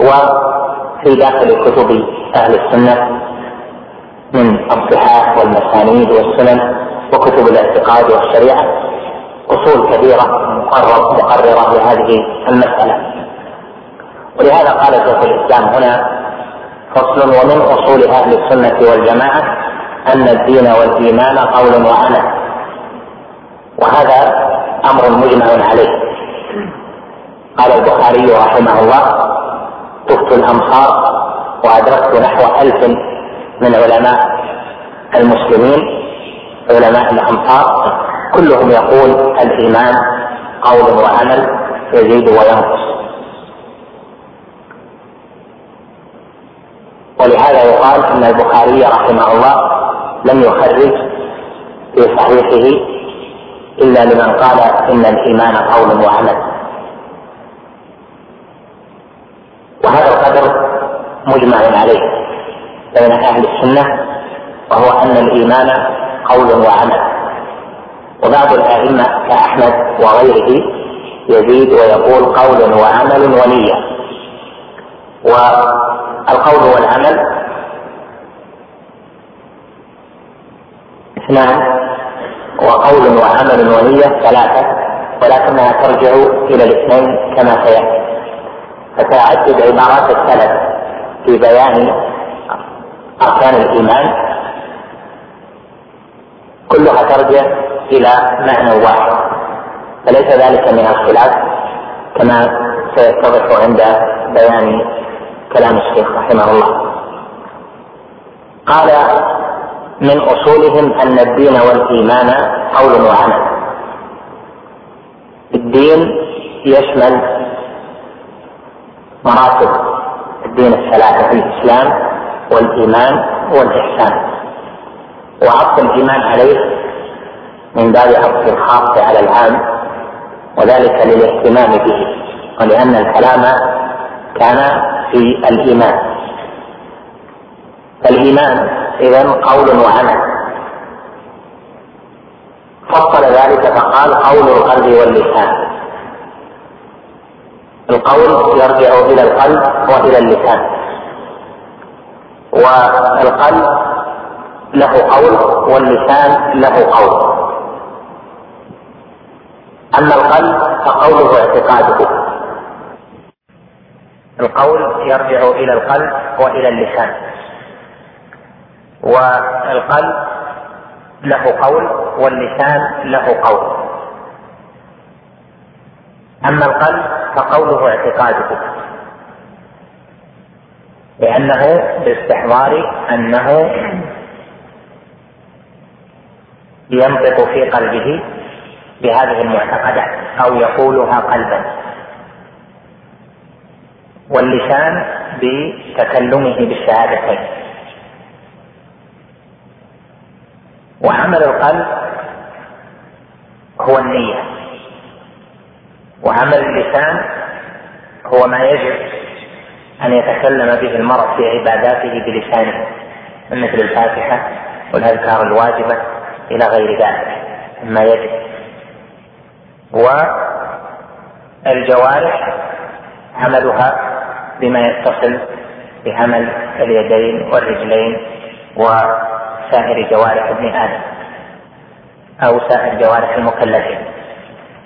وفي داخل كتب أهل السنة من الصحاح والمسانيد والسنن وكتب الاعتقاد والشريعة. أصول كثيرة مقرر مقررة لهذه المسألة. ولهذا قال شيخ الإسلام هنا فصل ومن أصول أهل السنة والجماعة أن الدين والإيمان قول وعمل. وهذا أمر مجمع عليه. قال البخاري رحمه الله طفت الأمصار وأدركت نحو ألف من علماء المسلمين علماء الامصار كلهم يقول الإيمان قول وعمل يزيد وينقص. ولهذا يقال أن البخاري رحمه الله لم يخرج في صحيحه إلا لمن قال إن الإيمان قول وعمل. وهذا القدر مجمع عليه. بين أهل السنة وهو أن الإيمان قول وعمل. وبعض الأئمة كأحمد وغيره يزيد ويقول قول وعمل ونية. والقول والعمل اثنان وقول وعمل ونية ثلاثة ولكنها ترجع إلى الاثنين كما سيأتي. فتعدد عبارات السلف في بيان أركان الإيمان كلها ترجع إلى معنى واحد. فليس ذلك من الخلاف كما سيتضح عند بيان كلام الشيخ رحمه الله. قال من أصولهم أن الدين والإيمان قول وعمل. الدين يشمل مراتب الدين الثلاثة في الإسلام والإيمان والإحسان وعطف الإيمان عليه من باب عطف الخاص على العام وذلك للاهتمام به ولأن الكلام كان في الإيمان. فالإيمان إذا قول وعمل. فصل ذلك فقال قول القلب واللسان. القول يرجع إلى القلب وإلى اللسان. والقلب له قول واللسان له قول. أما القلب فقوله اعتقاده القول يرجع إلى القلب وإلى اللسان. والقلب له قول واللسان له قول. أما القلب فقوله اعتقاده لأنه باستحضار أنه ينطق في قلبه بهذه المعتقدات أو يقولها قلبا. واللسان بتكلمه بالشهادتين. وعمل القلب هو النية. وعمل اللسان هو ما يجب أن يتكلم به المرء في عباداته بلسانه مثل الفاتحة والأذكار الواجبة إلى غير ذلك مما يجب. والجوارح عملها بما يتصل بعمل اليدين والرجلين وسائر جوارح ابن آدم أو سائر جوارح المكلفين.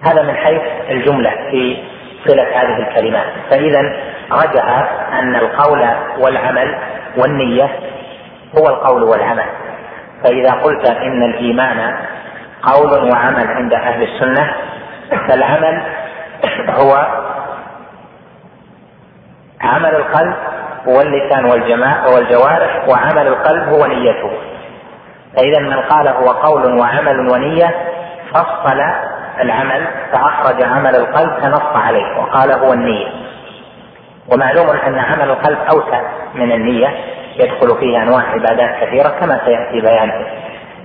هذا من حيث الجملة في صلة هذه الكلمات. فإذا رجع أن القول والعمل والنية هو القول والعمل. فإذا قلت إن الإيمان قول وعمل عند أهل السنة فالعمل هو عمل القلب واللسان والجوارح وعمل القلب هو نيته. فإذا من قال هو قول وعمل ونية فصل العمل فأخرج عمل القلب فنص عليه وقال هو النية. ومعلوم أن عمل القلب أوسع من النية يدخل فيه أنواع عبادات كثيرة كما سيأتي بيانه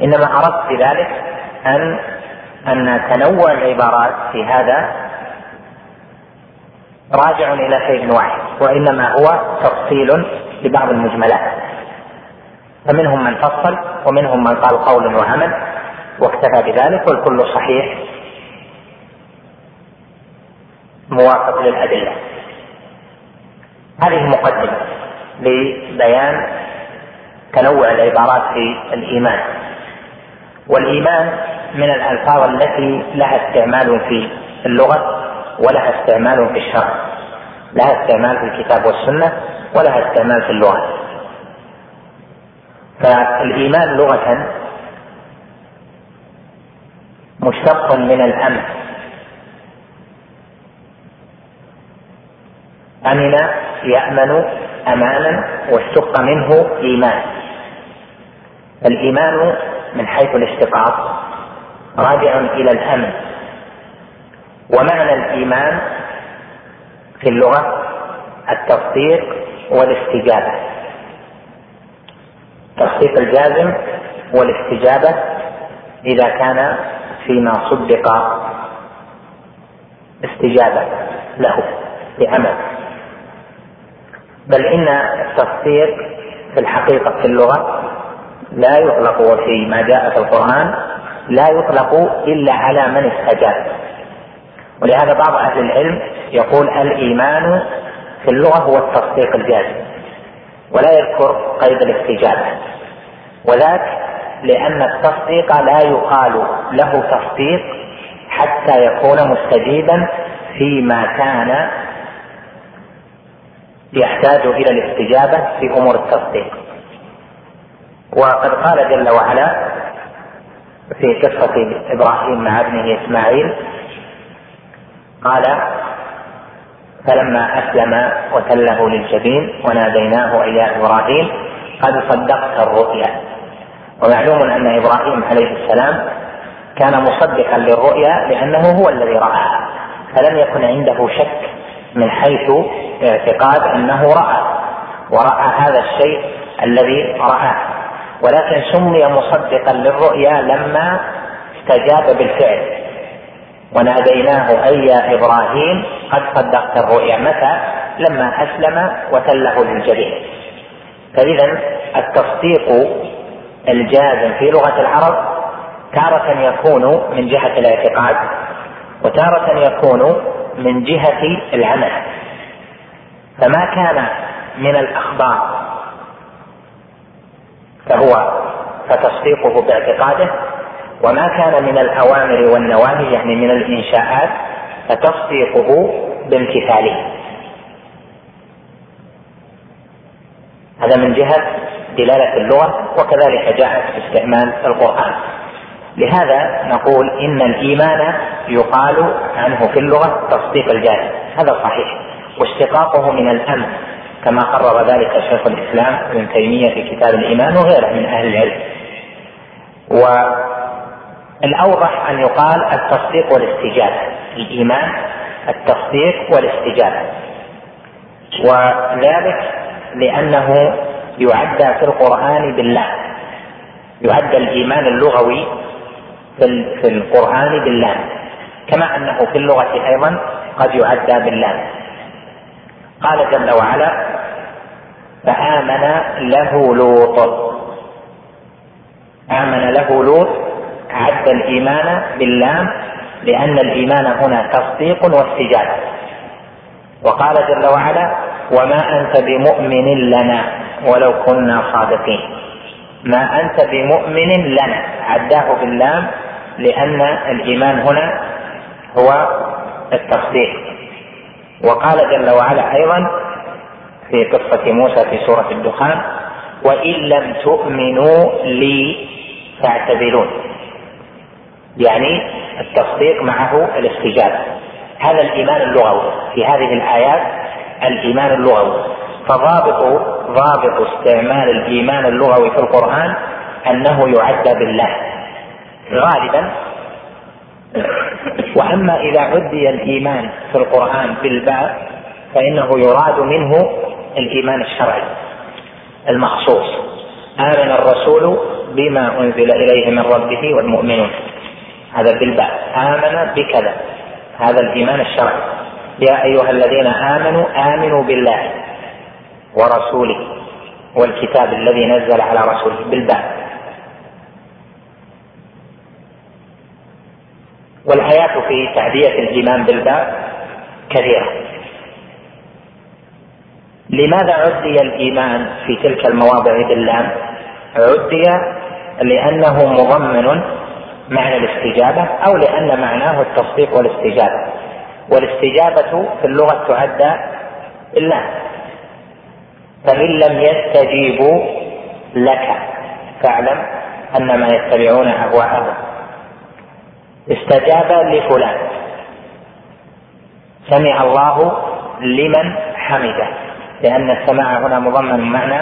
إنما أردت بذلك أن أن تنوع العبارات في هذا راجع إلى شيء واحد وإنما هو تفصيل لبعض المجملات. فمنهم من فصل ومنهم من قال قول وعمل واكتفى بذلك والكل صحيح موافق للأدلة. هذه مقدمة لبيان تنوع العبارات في الإيمان. والإيمان من الألفاظ التي لها استعمال في اللغة ولها استعمال في الشرع. لها استعمال في الكتاب والسنة ولها استعمال في اللغة. فالإيمان لغة مشتق من الأمن أمن يأمن أمانا واشتق منه إيمان الإيمان من حيث الاشتقاق راجع إلى الأمن. ومعنى الإيمان في اللغة التصديق والاستجابة. تصديق الجازم والاستجابة إذا كان فيما صدق استجابة له بعمل بل إن التصديق في الحقيقة في اللغة لا يطلق وفي ما جاء في القرآن لا يطلق إلا على من استجاب. ولهذا بعض أهل العلم يقول الإيمان في اللغة هو التصديق الجازم ولا يذكر قيد الاستجابة. وذاك لأن التصديق لا يقال له تصديق حتى يكون مستجيبا فيما كان يحتاج إلى الاستجابة في أمور التصديق. وقد قال جل وعلا في قصة إبراهيم مع ابنه إسماعيل قال فلما أسلم وتله للجبين وناديناه أي يا إبراهيم قد صدقت الرؤيا. ومعلوم أن إبراهيم عليه السلام كان مصدقا للرؤيا لأنه هو الذي رآها فلم يكن عنده شك من حيث اعتقاد أنه رأى ورأى هذا الشيء الذي رآه. ولكن سمي مصدقا للرؤيا لما استجاب بالفعل. وناديناه أي يا إبراهيم قد صدقت الرؤيا. متى؟ لما أسلم وتله للجبين. فإذا التصديق الجازم في لغة العرب تارة يكون من جهة الاعتقاد وتارة يكون من جهة العمل. فما كان من الأخبار فهو فتصديقه باعتقاده وما كان من الأوامر والنواهي يعني من الإنشاءات فتصديقه بامتثاله. هذا من جهة دلالة اللغة وكذلك جاءت في استعمال القرآن. لهذا نقول إن الإيمان يقال عنه في اللغة تصديق الجاهل. هذا صحيح. واشتقاقه من الأمن كما قرر ذلك شيخ الإسلام ابن تيمية في كتاب الإيمان وغيره من أهل العلم. والأوضح أن يقال التصديق والاستجابة. الإيمان التصديق والاستجابة. وذلك لأنه يعدى في القرآن بالله. يعدى الإيمان اللغوي في القرآن بالله. كما أنه في اللغة أيضا قد يعدى بالله. قال جل وعلا فآمن له لوط. آمن له لوط عد الإيمان بالله لأن الإيمان هنا تصديق واستجابة. وقال جل وعلا وما أنت بمؤمن لنا ولو كنا صادقين. ما أنت بمؤمن لنا عداه باللام لأن الإيمان هنا هو التصديق. وقال جل وعلا أيضا في قصة موسى في سورة الدخان وإن لم تؤمنوا لي فاعتبرون يعني التصديق معه الاستجابة. هذا الإيمان اللغوي. في هذه الآيات الإيمان اللغوي. فضابط ضابط استعمال الإيمان اللغوي في القرآن أنه يعدى بالله. غالبا. وأما إذا عدي الإيمان في القرآن بالباء فإنه يراد منه الإيمان الشرعي المخصوص. آمن الرسول بما أنزل إليه من ربه والمؤمنون. هذا بالباء آمن بكذا. هذا الإيمان الشرعي. يا أيها الذين آمنوا آمنوا بالله ورسوله والكتاب الذي نزل على رسوله بالباء والآيات في تعدية الإيمان بالباء كثيرة. لماذا عدي الإيمان في تلك المواضع باللام؟ عدي لأنه مضمن معنى الاستجابة أو لأن معناه التصديق والاستجابة. والاستجابة في اللغة تعدى باللام فإن لم يستجيبوا لك فاعلم أنما يتبعون أهواءهم. استجاب لفلان. سمع الله لمن حمده. لأن السماع هنا مضمن معنى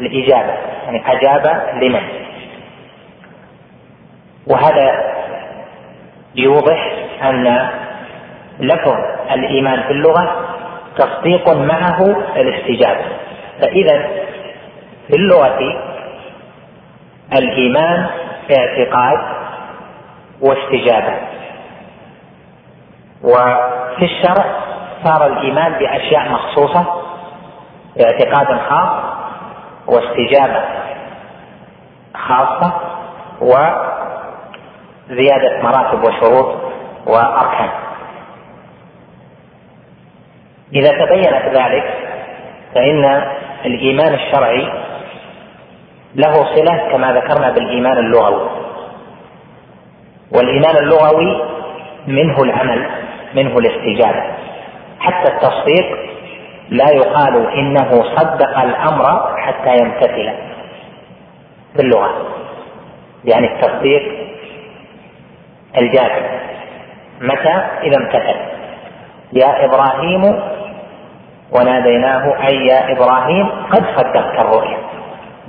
الإجابة. يعني أجاب لمن. وهذا يوضح أن لفظ الإيمان في اللغة تصديق معه الاستجابة. فإذا في اللغة الإيمان اعتقاد واستجابة. وفي الشرع صار الإيمان بأشياء مخصوصة باعتقاد خاص واستجابة خاصة وزيادة مراتب وشروط وأركان. إذا تبينت ذلك فإن الإيمان الشرعي له صلة كما ذكرنا بالإيمان اللغوي. والإيمان اللغوي منه العمل منه الاستجابة. حتى التصديق لا يقال إنه صدق الأمر حتى يمتثل في اللغة يعني التصديق الجازم متى؟ إذا امتثل. يا إبراهيم وناديناه أي يا إبراهيم قد صدقت الرؤيا.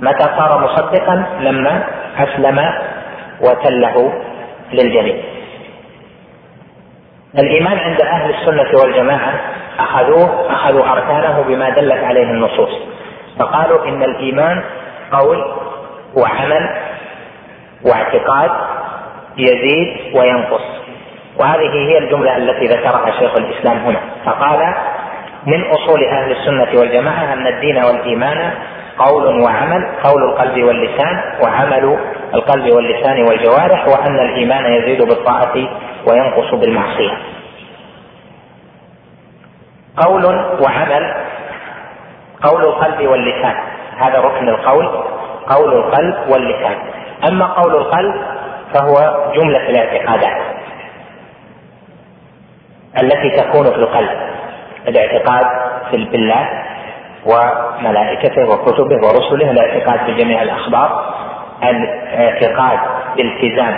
متى صار مصدقا؟ لما أسلم وتله. للجميع. الإيمان عند أهل السنة والجماعة أخذوه أخذوا أركانه بما دلت عليه النصوص. فقالوا إن الإيمان قول وعمل واعتقاد يزيد وينقص. وهذه هي الجملة التي ذكرها شيخ الإسلام هنا. فقال من أصول أهل السنة والجماعة أن الدين والإيمان قول وعمل قول القلب واللسان وعمل القلب واللسان والجوارح وأن الإيمان يزيد بالطاعة وينقص بالمعصية. قول وعمل قول القلب واللسان. هذا ركن القول قول القلب واللسان. أما قول القلب فهو جملة الاعتقادات التي تكون في القلب. الاعتقاد في بالله وملائكته وكتبه ورسله الاعتقاد بجميع الأخبار الاعتقاد بالتزام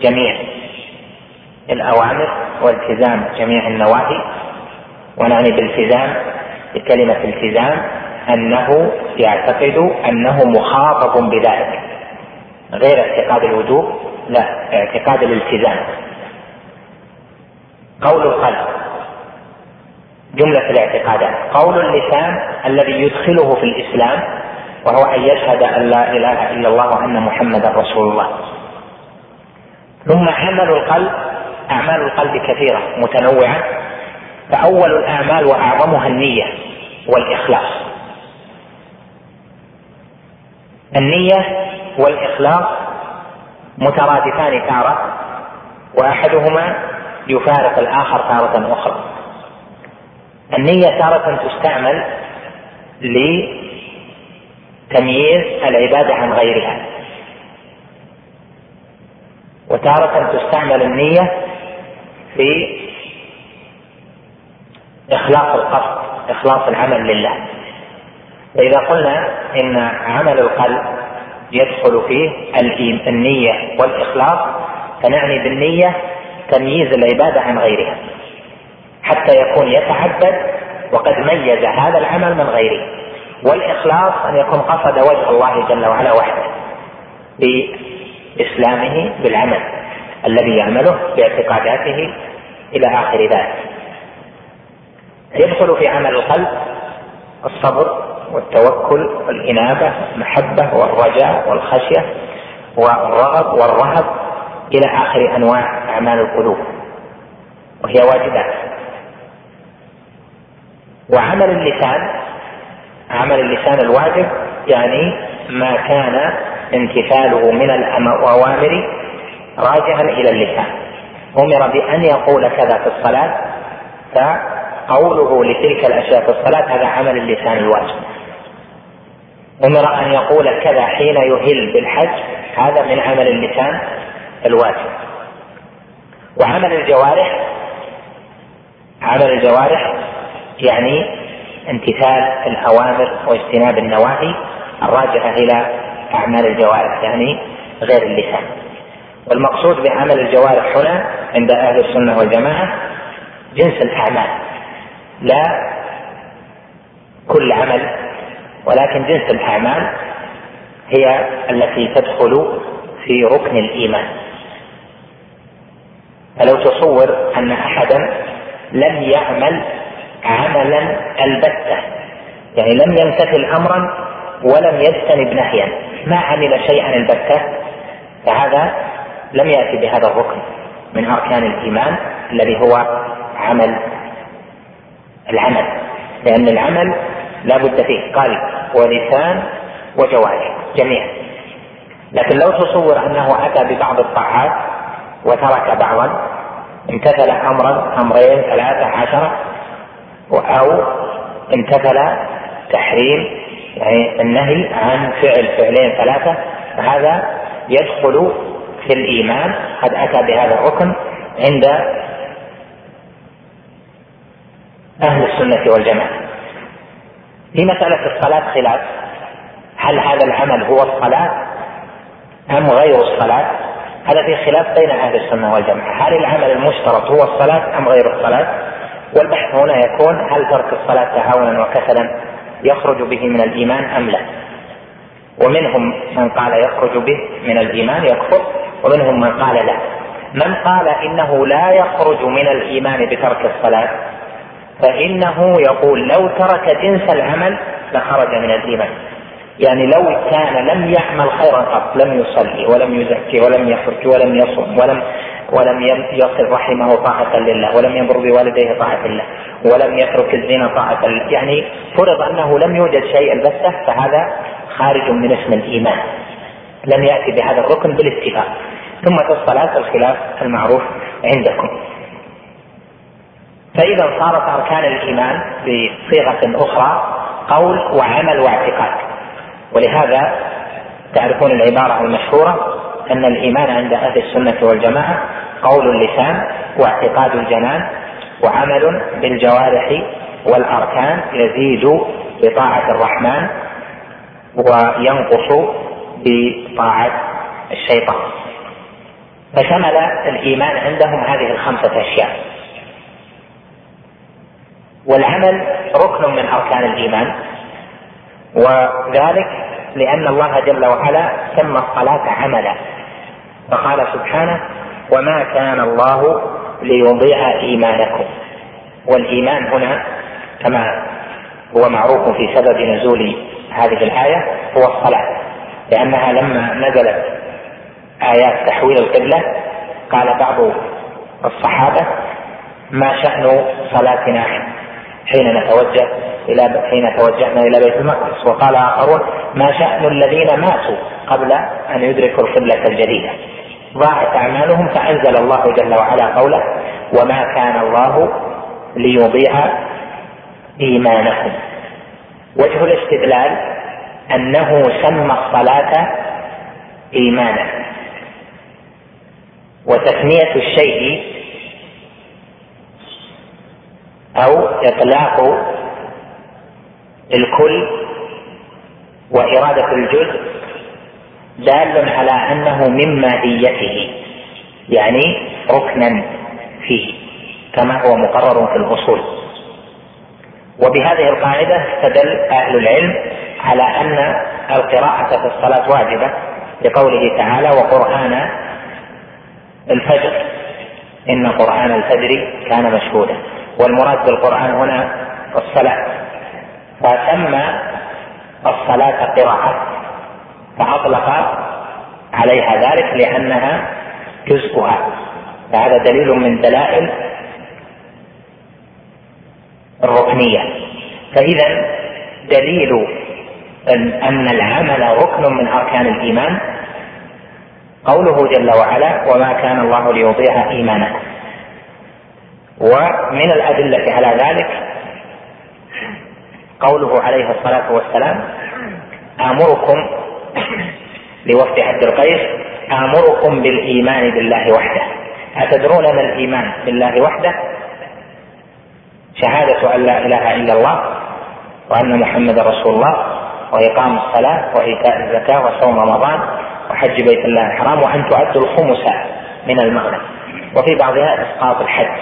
جميع الأوامر والتزام جميع النواهي ونعني بالتزام بكلمة التزام أنه يعتقد أنه مخاطب بذلك. غير اعتقاد الوجوب لا اعتقاد الالتزام. قول القلب جملة الاعتقادات. قول اللسان الذي يدخله في الإسلام وهو أن يشهد أن لا إله إلا الله وأن محمدا رسول الله. ثم عمل القلب أعمال القلب كثيرة متنوعة. فأول الأعمال وأعظمها النية والإخلاص. النية والإخلاص مترادفان تارة وأحدهما يفارق الآخر تارة أخرى. النية تارة تستعمل لتمييز العبادة عن غيرها. وتارة تستعمل النية في إخلاص القصد إخلاص العمل لله. فإذا قلنا إن عمل القلب يدخل فيه النية والإخلاص فنعني بالنية تمييز العبادة عن غيرها. حتى يكون يتعبد وقد ميز هذا العمل من غيره. والإخلاص أن يكون قصد وجه الله جل وعلا وحده بإسلامه بالعمل الذي يعمله باعتقاداته إلى آخر ذلك. يدخل في عمل القلب الصبر والتوكل والإنابة والمحبة والرجاء والخشية والرغب والرهب إلى آخر أنواع أعمال القلوب. وهي واجبات. وعمل اللسان عمل اللسان الواجب يعني ما كان امتثاله من الأوامر راجعا إلى اللسان. أمر بأن يقول كذا في الصلاة فقوله لتلك الأشياء في الصلاة هذا عمل اللسان الواجب. أمر أن يقول كذا حين يهل بالحج هذا من عمل اللسان الواجب. وعمل الجوارح عمل الجوارح يعني امتثال الأوامر واجتناب النواهي الراجعة إلى أعمال الجوارح يعني غير اللسان. والمقصود بعمل الجوارح هنا عند أهل السنة والجماعة جنس الأعمال. لا كل عمل ولكن جنس الأعمال هي التي تدخل في ركن الإيمان. فلو تصور أن أحدا لم يعمل عملا البتة. يعني لم يمتثل أمرا ولم يجتنب نهيا. ما عمل شيئا البتة فهذا لم يأتي بهذا الركن من أركان الإيمان الذي هو عمل العمل. لأن العمل لا بد فيه قلب ولسان وجوارح جميعا. لكن لو تصور أنه أتى ببعض الطاعات وترك بعضا امتثل أمرا أمرين ثلاثة عشرة أو امتثل تحريم يعني النهي عن فعل فعلين ثلاثة فهذا يدخل في الإيمان قد أتى بهذا الركن عند أهل السنة والجماعة. في مسألة الصلاة خلاف هل هذا العمل هو الصلاة أم غير الصلاة؟ هذا في خلاف بين أهل السنة والجماعة. هل العمل المشترط هو الصلاة أم غير الصلاة؟ والبحث هنا يكون هل ترك الصلاة تهاونا وكسلا يخرج به من الإيمان أم لا؟ ومنهم من قال يخرج به من الإيمان يكفر ومنهم من قال لا. من قال إنه لا يخرج من الإيمان بترك الصلاة فإنه يقول لو ترك جنس العمل لخرج من الإيمان. يعني لو كان لم يعمل خيرا قط لم يصلي ولم يزكي ولم يحج ولم يصم ولم ولم يصل رحمه طاعة لله ولم يمر بوالديه طاعة الله ولم يترك الزنا طاعة لله. يعني فرض أنه لم يوجد شيء البتة فهذا خارج من اسم الإيمان. لم يأتي بهذا الركن بالاتفاق. ثم في الصلاة الخلاف المعروف عندكم. فإذا صارت أركان الإيمان بصيغة أخرى قول وعمل واعتقاد. ولهذا تعرفون العبارة المشهورة أن الإيمان عند أهل السنة والجماعة قول اللسان واعتقاد الجنان وعمل بالجوارح والأركان يزيد بطاعة الرحمن وينقص بطاعة الشيطان. فشمل الإيمان عندهم هذه الخمسة أشياء. والعمل ركن من أركان الإيمان. وذلك لأن الله جل وعلا سمى الصلاة عملا. فقال سبحانه وما كان الله ليضيع إيمانكم. والإيمان هنا كما هو معروف في سبب نزول هذه الآية هو الصلاة. لأنها لما نزلت آيات تحويل القبلة قال بعض الصحابة ما شأن صلاتنا حين نتوجه إلى حين توجهنا إلى بيت المقدس. وقال آخرون ما شأن الذين ماتوا قبل أن يدركوا القبلة الجديدة؟ ضاعت أعمالهم فأنزل الله جل وعلا قوله وما كان الله ليضيع إيمانكم. وجه الاستدلال أنه سمى الصلاة إيمانا. وتسمية الشيء أو إطلاق الكل وإرادة الجزء دال على أنه من ماهيته يعني ركنا فيه كما هو مقرر في الأصول. وبهذه القاعدة استدل أهل العلم على أن القراءة في الصلاة واجبة لقوله تعالى وقرآن الفجر. إن قرآن الفجر كان مشهودا. والمراد بالقرآن هنا الصلاة. فسمى الصلاة قراءة فأطلق عليها ذلك لأنها جزءها. فهذا دليل من دلائل الركنية. فإذا دليل أن العمل ركن من أركان الإيمان قوله جل وعلا وما كان الله ليضيع إيمانكم. ومن الأدلة على ذلك قوله عليه الصلاة والسلام آمركم لوفد عبد القيس آمركم بالإيمان بالله وحده. أتدرون ما الإيمان بالله وحده؟ شهادة أن لا إله إلا الله وأن محمد رسول الله وإقام الصلاة وإيتاء الزكاة وصوم رمضان وحج بيت الله الحرام وأن تؤدوا الخمس من المغنم وفي بعضها إسقاط الحج.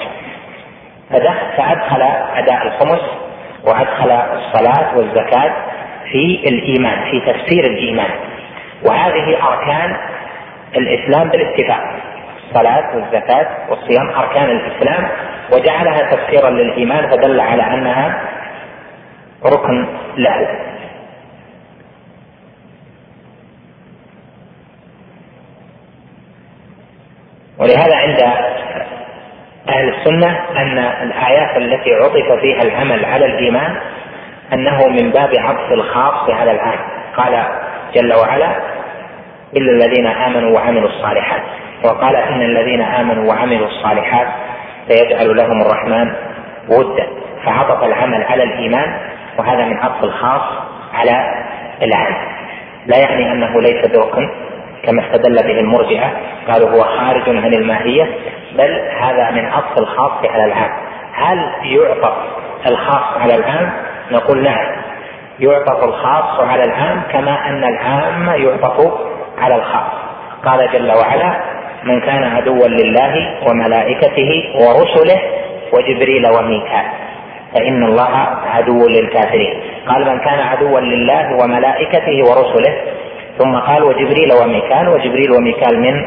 فأدخل أداء الخمس وأدخل الصلاة والزكاة في الإيمان في تفسير الإيمان. وهذه أركان الإسلام بالاتفاق الصلاة والزكاة والصيام أركان الإسلام وجعلها تفسيرا للإيمان فدل على أنها ركن له. ولهذا عند أهل السنة أن الآيات التي عطف فيها العمل على الإيمان أنه من باب عطف الخاص على العام قال جل وعلا إلا الذين آمنوا وعملوا الصالحات. وقال إن الذين آمنوا وعملوا الصالحات سيجعل لهم الرحمن ودا. فعطف العمل على الإيمان وهذا من عطف الخاص على العام لا يعني أنه ليس بركن كما استدل به المرجئة قالوا هو خارج عن الماهية بل هذا من عطف الخاص على العام. هل يعطف الخاص على العام؟ نقول نعم يعطف الخاص على العام كما أن العام يعطف على الخاص. قال جل وعلا من كان عدوا لله وملائكته ورسله وجبريل وميكال. فإن الله عدو للكافرين. قال من كان عدوا لله وملائكته ورسله ثم قال وجبريل وميكال وجبريل وميكال من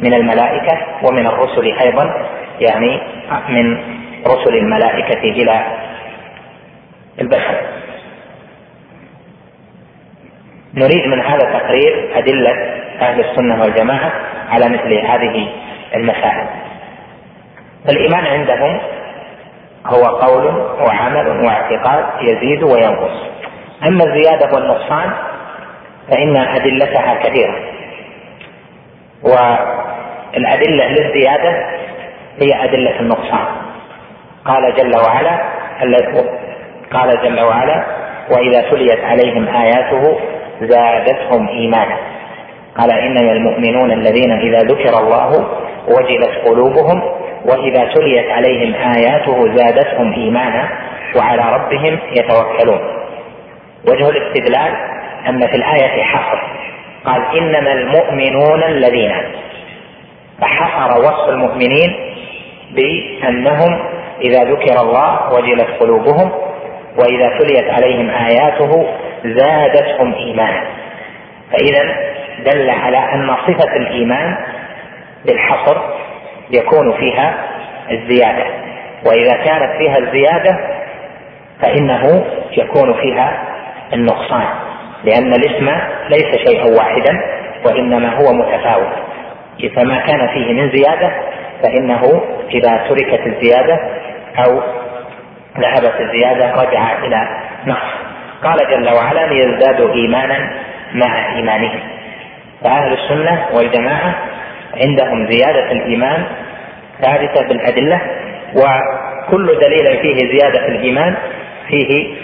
من الملائكة ومن الرسل أيضا يعني من رسل الملائكة إلى البشر. نريد من هذا التقرير أدلة أهل السنة والجماعة على مثل هذه المسائل. الإيمان عندهم هو قول وعمل واعتقاد يزيد وينقص. أما الزيادة والنقصان فإن أدلتها كثيرة والأدلة للزيادة هي أدلة النقصان. قال جل وعلا قال جل وعلا وإذا تليت عليهم آياته زادتهم إيمانا. قال إنما المؤمنون الذين إذا ذكر الله وجلت قلوبهم وإذا تليت عليهم آياته زادتهم إيمانا وعلى ربهم يتوكلون. وجه الاستدلال أن في الآية حصر. قال إنما المؤمنون الذين. فحصر وصف المؤمنين بأنهم إذا ذكر الله وجلت قلوبهم وإذا تليت عليهم آياته زادتهم إيمانا. فإذا دل على أن صفة الإيمان بالحصر يكون فيها الزيادة. وإذا كانت فيها الزيادة فإنه يكون فيها النقصان. لأن الاسم ليس شيئا واحدا وإنما هو متفاوت. فما كان فيه من زيادة فإنه إذا تركت الزيادة أو ذهبت الزيادة رجع إلى نقص قال جل وعلا ليزدادوا إيمانا مع إيمانهم. فأهل السنة والجماعة عندهم زيادة الإيمان ثابتة بالأدلة وكل دليل فيه زيادة الإيمان فيه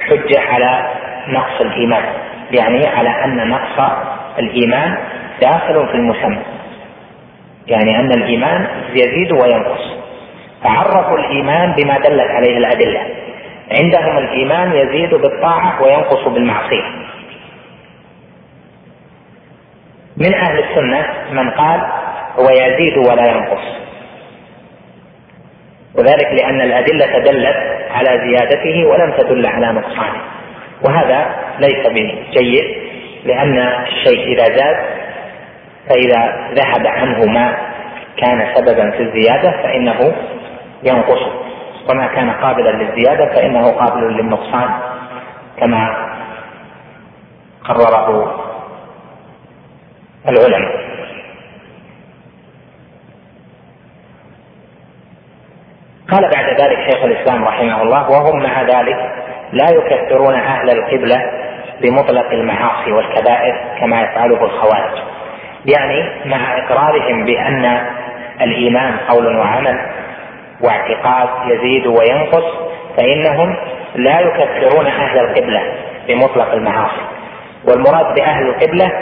حجة على نقص الإيمان. يعني على أن نقص الإيمان داخل في المسمى. يعني أن الإيمان يزيد وينقص. فعرفوا الإيمان بما دلت عليه الأدلة. عندهم الإيمان يزيد بالطاعة وينقص بالمعصية. من أهل السنة من قال هو يزيد ولا ينقص. وذلك لأن الأدلة دلت على زيادته ولم تدل على نقصانه. وهذا ليس بجيد لأن الشيء إذا زاد فإذا ذهب عنه ما كان سببا في الزيادة فإنه ينقص. وما كان قابلا للزيادة فإنه قابل للنقصان كما قرره العلماء. قال بعد ذلك شيخ الإسلام رحمه الله وهم مع ذلك لا يكفرون أهل القبلة بمطلق المعاصي والكبائر كما يفعله الخوارج. يعني مع إقرارهم بأن الإيمان قول وعمل واعتقاد يزيد وينقص فإنهم لا يكفرون أهل القبلة بمطلق المعاصي. والمراد بأهل القبلة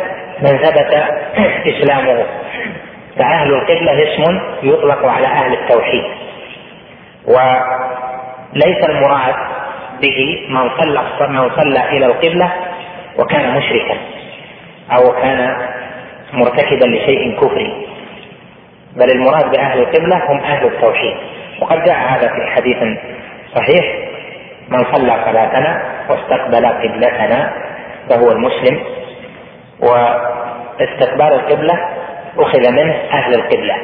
من ثبت إسلامه. فأهل القبلة اسم يطلق على أهل التوحيد. وليس المراد به من صلى من صلى إلى القبلة وكان مشركا أو كان مرتكبا لشيء كفري. بل المراد بأهل القبلة هم أهل التوحيد. وقد جاء هذا في حديث صحيح من صلى صلاتنا واستقبل قبلتنا فهو المسلم واستقبال القبلة أخذ منه أهل القبلة.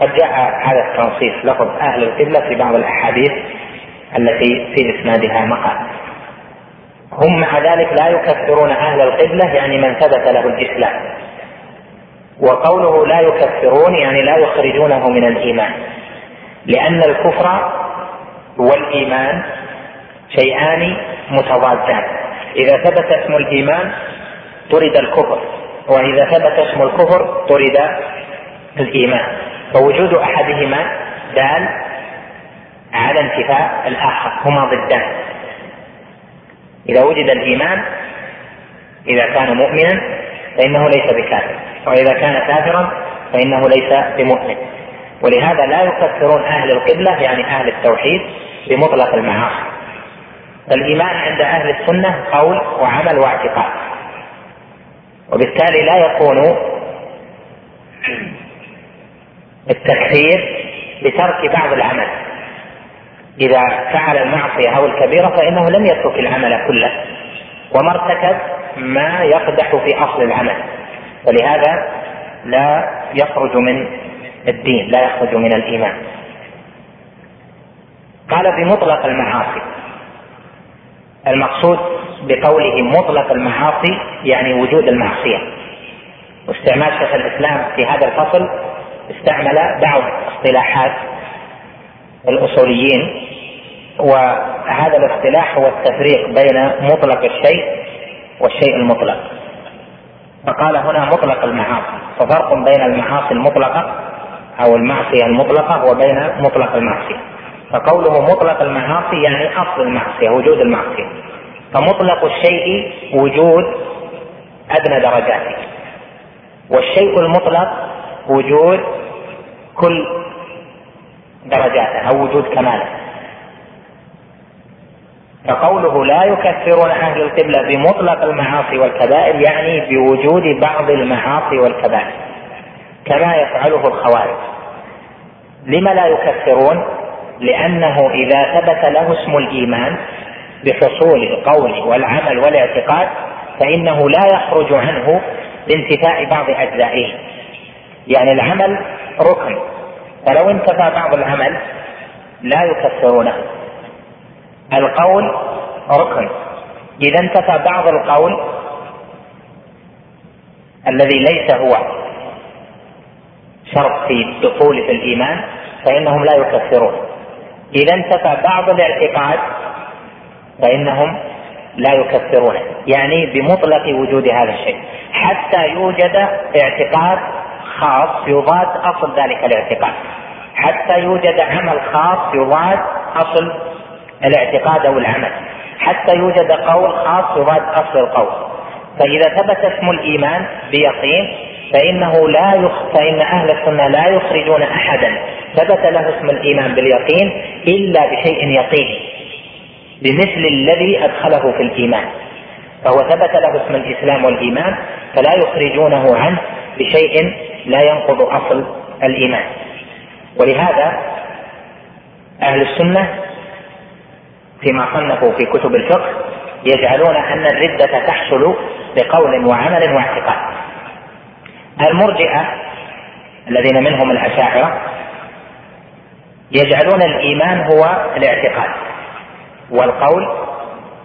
قد جاء هذا التنصيص لفظ أهل القبلة في بعض الأحاديث التي في إسنادها مقال. هم مع ذلك لا يكفرون أهل القبلة يعني من ثبت له الإسلام. وقوله لا يكفرون يعني لا يخرجونه من الإيمان. لأن الكفر والإيمان شيئان متضادان. إذا ثبت اسم الإيمان طرد الكفر. وإذا ثبت اسم الكفر طرد الإيمان. فوجود أحدهما دال على انتفاء الآخر هما ضدان إذا وجد الإيمان إذا كان مؤمنا فإنه ليس بكافر. وإذا كان كافرا فإنه ليس بمؤمن. ولهذا لا يكفرون أهل القبلة يعني أهل التوحيد بمطلق المعاصي. الإيمان عند أهل السنة قول وعمل واعتقاد. وبالتالي لا يكون التكفير بترك بعض العمل. إذا فعل المعصية أو الكبيرة فإنه لم يترك العمل كله. وما ارتكب ما يقدح في أصل العمل. ولهذا لا يخرج من الدين لا يخرج من الإيمان. قال بمطلق المعاصي. المقصود بقوله مطلق المعاصي يعني وجود المعصية. واستعمال شيخ الإسلام في هذا الفصل استعمل بعض اصطلاحات الأصوليين وهذا الاصطلاح هو التفريق بين مطلق الشيء والشيء المطلق. فقال هنا مطلق المعاصي ففرق بين المعاصي المطلقة أو المعصية المطلقة وبين مطلق المعصية. فقوله مطلق المعاصي يعني أصل المعصية وجود المعصية. فمطلق الشيء وجود أدنى درجاته والشيء المطلق وجود كل درجاته أو وجود كماله. فقوله لا يكفرون أهل القبلة بمطلق المعاصي والكبائر يعني بوجود بعض المعاصي والكبائر كما يفعله الخوارج. لم لا يكفرون؟ لأنه إذا ثبت له اسم الإيمان بحصول القول والعمل والاعتقاد فإنه لا يخرج عنه بانتفاء بعض أجزائه. يعني العمل ركن. فلو انتفى بعض العمل لا يكفرونه. القول ركن. إذا انتفى بعض القول الذي ليس هو شرط في الدخول في الإيمان فإنهم لا يكفرون. إذا انتفى بعض الاعتقاد فإنهم لا يكفرونه يعني بمطلق وجود هذا الشيء. حتى يوجد اعتقاد خاص يضاد أصل ذلك الاعتقاد. حتى يوجد عمل خاص يضاد أصل الاعتقاد أو العمل. حتى يوجد قول خاص يضاد أصل القول. فإذا ثبت اسم الإيمان بيقين فإنه لا يخ... فإن أهل السنة لا يخرجون أحدا. ثبت له اسم الإيمان باليقين إلا بشيء يقيني بمثل الذي أدخله في الإيمان. فهو ثبت له اسم الإسلام والإيمان فلا يخرجونه عنه بشيء لا ينقض أصل الإيمان. ولهذا أهل السنة فيما صنفوا في كتب الفقه يجعلون أن الردة تحصل بقول وعمل واعتقاد. المرجئة الذين منهم الأشاعرة يجعلون الإيمان هو الاعتقاد والقول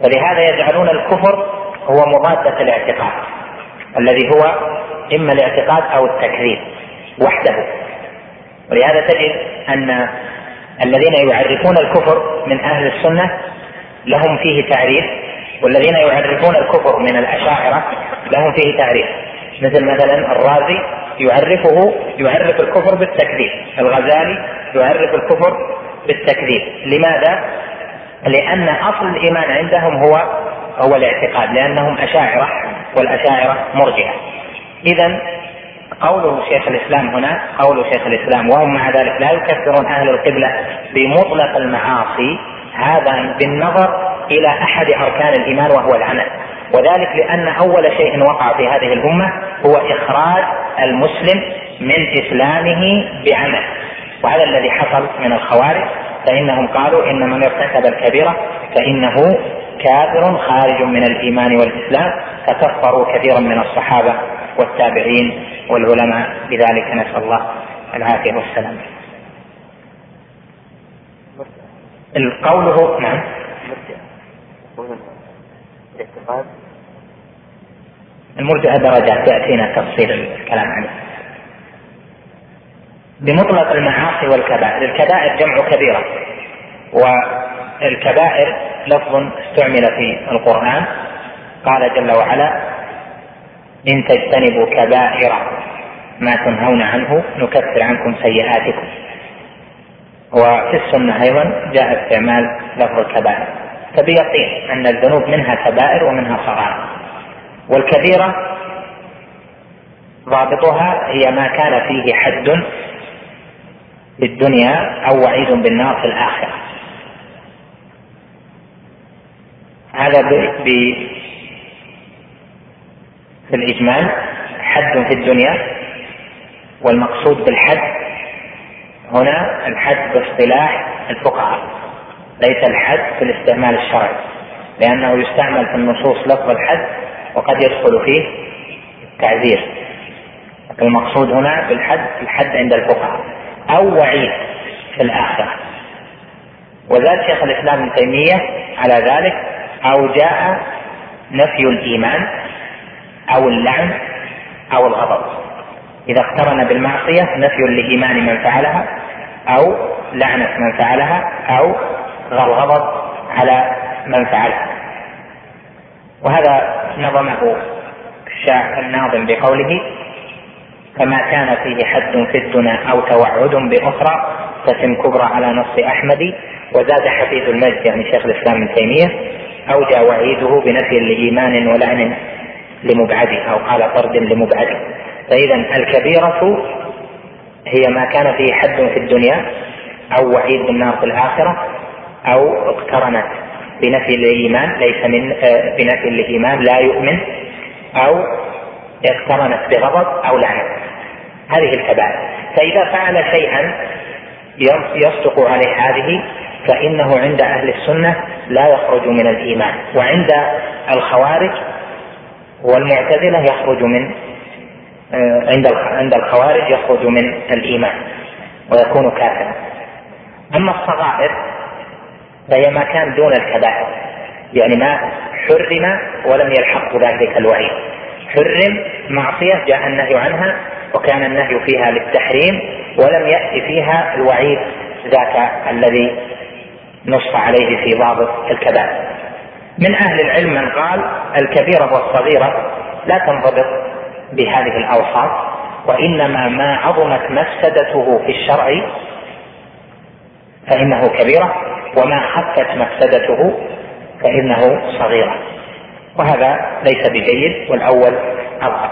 ولهذا يجعلون الكفر هو مضادة الاعتقاد الذي هو إما الاعتقاد أو التكذيب وحده. ولهذا تجد أن الذين يعرفون الكفر من أهل السنة لهم فيه تعريف والذين يعرفون الكفر من الأشاعرة لهم فيه تعريف. مثل مثلا الرازي يعرفه يعرف الكفر بالتكذيب. الغزالي يعرف الكفر بالتكذيب. لماذا؟ لأن أصل الإيمان عندهم هو هو الاعتقاد لأنهم أشاعرة والأشاعرة مرجئة. اذا قوله شيخ الإسلام هنا قول شيخ الإسلام وهم مع ذلك لا يكفرون أهل القبلة بمطلق المعاصي هذا بالنظر إلى أحد أركان الإيمان وهو العمل. وذلك لأن أول شيء وقع في هذه الأمة هو إخراج المسلم من إسلامه بعمل. وهذا الذي حصل من الخوارج فإنهم قالوا إن من ارتكب الكبيرة فإنه كافر خارج من الإيمان والإسلام فكفروا كثيرا من الصحابة. والتابعين والعلماء. بذلك نسأل الله العافية والسلام. القول هو نعم. المرجئة درجات يأتينا تفصيل الكلام عنه. بمطلق المعاصي والكبائر. الكبائر جمع كبيرة. والكبائر لفظ استعمل في القرآن. قال جل وعلا إن تجتنبوا كبائر ما تنهون عنه نكفر عنكم سيئاتكم. وفي السنة أيضا جاء استعمال لفظ الكبائر. فبيقين أن الذنوب منها كبائر ومنها صغائر والكبيرة ضابطها هي ما كان فيه حد في الدنيا أو وعيد بالنار في الآخرة. هذا ب... في الإجمال حد في الدنيا والمقصود بالحد هنا الحد باصطلاح الفقهاء ليس الحد في الاستعمال الشرعي لأنه يستعمل في النصوص لفظ الحد وقد يدخل فيه التعذير. المقصود هنا بالحد الحد عند الفقهاء أو وعيد في الآخرة. وزاد شيخ الإسلام ابن تيمية على ذلك أو جاء نفي الإيمان أو اللعن أو الغضب. إذا اقترن بالمعصية نفي لإيمان من فعلها أو لعنة من فعلها أو الغضب على من فعلها. وهذا نظمه الشاعر الناظم بقوله فما كان فيه حد في الدنا أو توعد بأخرى فتم كبرى على نص أحمد وزاد حفيد المجد يعني شيخ الإسلام ابن تيمية اوجى وعيده بنفي لإيمان ولعن. لمبعده أو قال طرد لمبعده فاذا الكبيرة هي ما كان فيه حد في الدنيا أو وعيد بالنار في الآخرة أو اقترنت بنفي الإيمان ليس من آه، بنفي الإيمان لا يؤمن أو اقترنت بغضب أو لعنة. هذه الكبائر. فإذا فعل شيئا يصدق عليه هذه فإنه عند أهل السنة لا يخرج من الإيمان. وعند الخوارج والمعتزلة يخرج من آه، عند عند الخوارج يخرج من الإيمان ويكون كافرا. أما الصغائر فهي ما كان دون الكبائر يعني ما حرم ولم يلحق ذلك الوعيد. حرم معصية جاء النهي عنها وكان النهي فيها للتحريم ولم يأتي فيها الوعيد ذاك الذي نص عليه في ضابط الكبائر. من أهل العلم من قال الكبيرة والصغيرة لا تنضبط بهذه الأوصاف وإنما ما عظمت مفسدته في الشرع فإنه كبيرة وما خفت مفسدته فإنه صغيرة. وهذا ليس بجيد والأول أظهر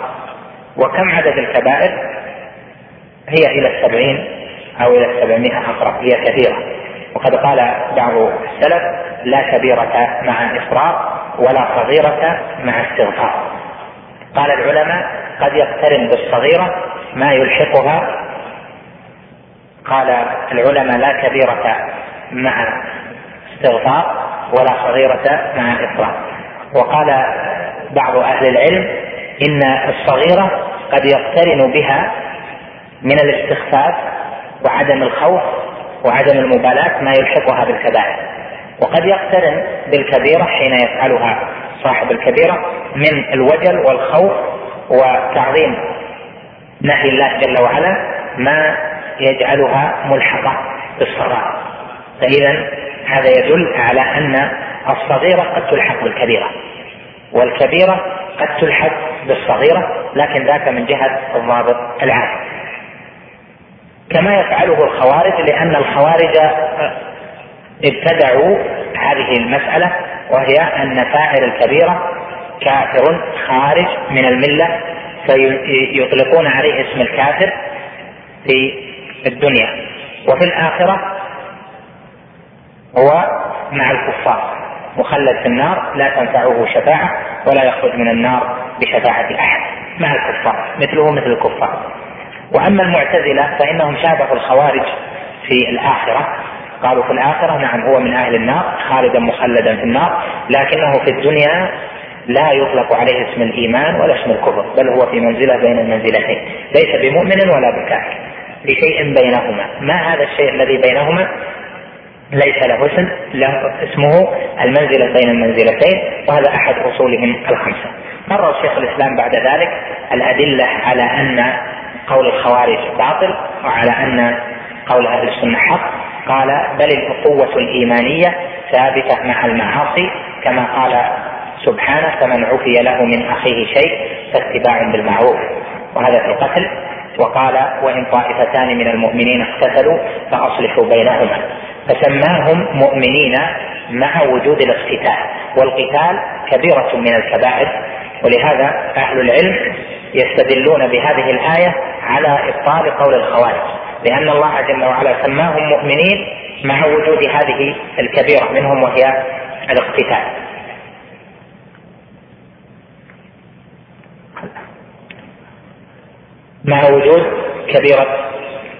وكم عدد الكبائر؟ هي إلى السبعين أو إلى السبعمائة أقرب هي كثيرة وقد قال بعض السلف لا كبيرة مع إفراط ولا صغيرة مع استغفار قال العلماء قد يقترن بالصغيرة ما يلحقها. قال العلماء لا كبيرة مع استغفار ولا صغيرة مع إفراط وقال بعض أهل العلم إن الصغيرة قد يقترن بها من الاستخفاف وعدم الخوف وعدم المبالاة ما يلحقها بالكبائر. وقد يقترن بالكبيرة حين يفعلها صاحب الكبيرة من الوجل والخوف وتعظيم نهي الله جل وعلا ما يجعلها ملحقة بالصغار. فإذا هذا يدل على أن الصغيرة قد تلحق بالكبيرة والكبيرة قد تلحق بالصغيرة لكن ذاك من جهة الضابط العام كما يفعله الخوارج لأن الخوارج ابتدعوا هذه المسألة وهي أن فاعل الكبيرة كافر خارج من الملة فيطلقون عليه اسم الكافر في الدنيا. وفي الآخرة هو مع الكفار مخلد في النار لا تنفعه شفاعة ولا يخرج من النار بشفاعة أحد مع الكفار مثله مثل الكفار. وأما المعتزلة فإنهم شابهوا الخوارج في الآخرة. قالوا في الآخرة نعم هو من أهل النار خالدا مخلدا في النار لكنه في الدنيا لا يطلق عليه اسم الإيمان ولا اسم الكفر بل هو في منزلة بين المنزلتين ليس بمؤمن ولا بكافر بشيء بينهما. ما هذا الشيء الذي بينهما؟ ليس له اسم له اسمه المنزلة بين المنزلتين وهذا أحد أصولهم الخمسة. قرر شيخ الإسلام بعد ذلك الأدلة على أن قول الخوارج باطل وعلى أن قول أهل السنة حق. قال بل الأخوة الإيمانية ثابتة مع المعاصي كما قال سبحانه فمن عفي له من أخيه شيء فاتباع بالمعروف. وهذا في القتل. وقال وإن طائفتان من المؤمنين اقتتلوا فأصلحوا بينهما. فسماهم مؤمنين مع وجود الاقتتال. والقتال كبيرة من الكبائر. ولهذا أهل العلم يستدلون بهذه الآية على إبطال قول الخوارج لأن الله جل وعلا سماهم مؤمنين مع وجود هذه الكبيرة منهم وهي الاقتتال. مع وجود كبيرة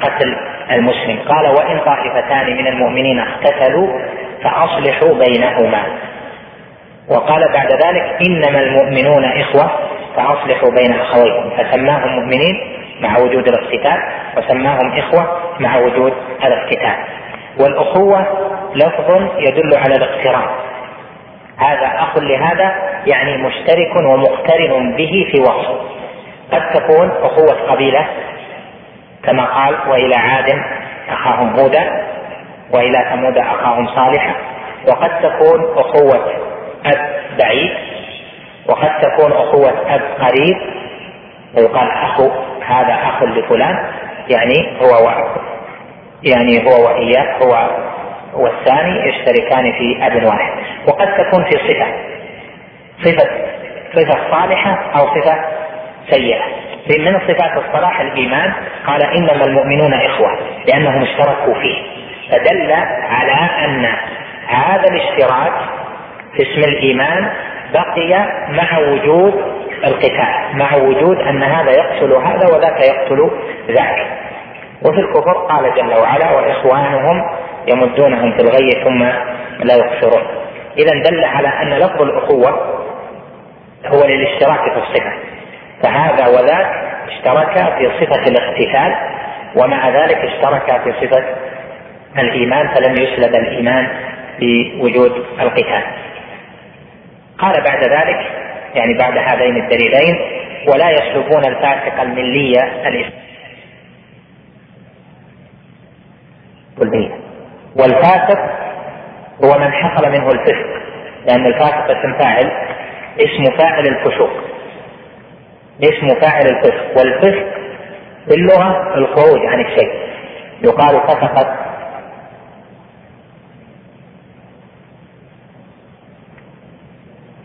قتل المسلم. قال وإن طائفتان من المؤمنين اقتتلوا فأصلحوا بينهما. وقال بعد ذلك إنما المؤمنون إخوة فأصلحوا بين أخويكم. فسماهم مؤمنين مع وجود الاقتتال وسماهم إخوة مع وجود الاقتتال. والأخوة لفظ يدل على الاقتران. هذا أخ لهذا يعني مشترك ومقترن به في وصف. قد تكون أخوة قبيلة كما قال وإلى عاد أخاهم هودا وإلى ثمود أخاهم صالحا وقد تكون أخوة أب بعيد وقد تكون أخوة أب قريب. ويقال أخو هذا أخ لفلان يعني هو و... يعني هو وإياه هو والثاني يشتركان في أب واحد. وقد تكون في صفة صفة صفة صالحة أو صفة سيئة. من صفات الصلاح الإيمان قال إنما المؤمنون إخوة لأنهم اشتركوا فيه. فدل على أن هذا الاشتراك اسم الإيمان بقي مع وجود القتال مع وجود أن هذا يقتل هذا وذاك يقتل ذاك. وفي الكفر قال جل وعلا وإخوانهم يمدونهم في الغي ثم لا يقصرون. إذا دل على أن لفظ الأخوة هو للاشتراك في الصفة فهذا وذاك اشتركا في صفة الاقتتال ومع ذلك اشتركا في صفة الإيمان فلم يسلب الإيمان بوجود القتال. قال بعد ذلك يعني بعد هذين الدليلين ولا يسلبون الفاسق الملي الإسلام. والفاسق هو من حصل منه الفسق لأن الفاسق اسم فاعل اسم فاعل الفسوق. اسم فاعل الفسق. والفسق في اللغة الخروج عن الشيء. يقال فسقت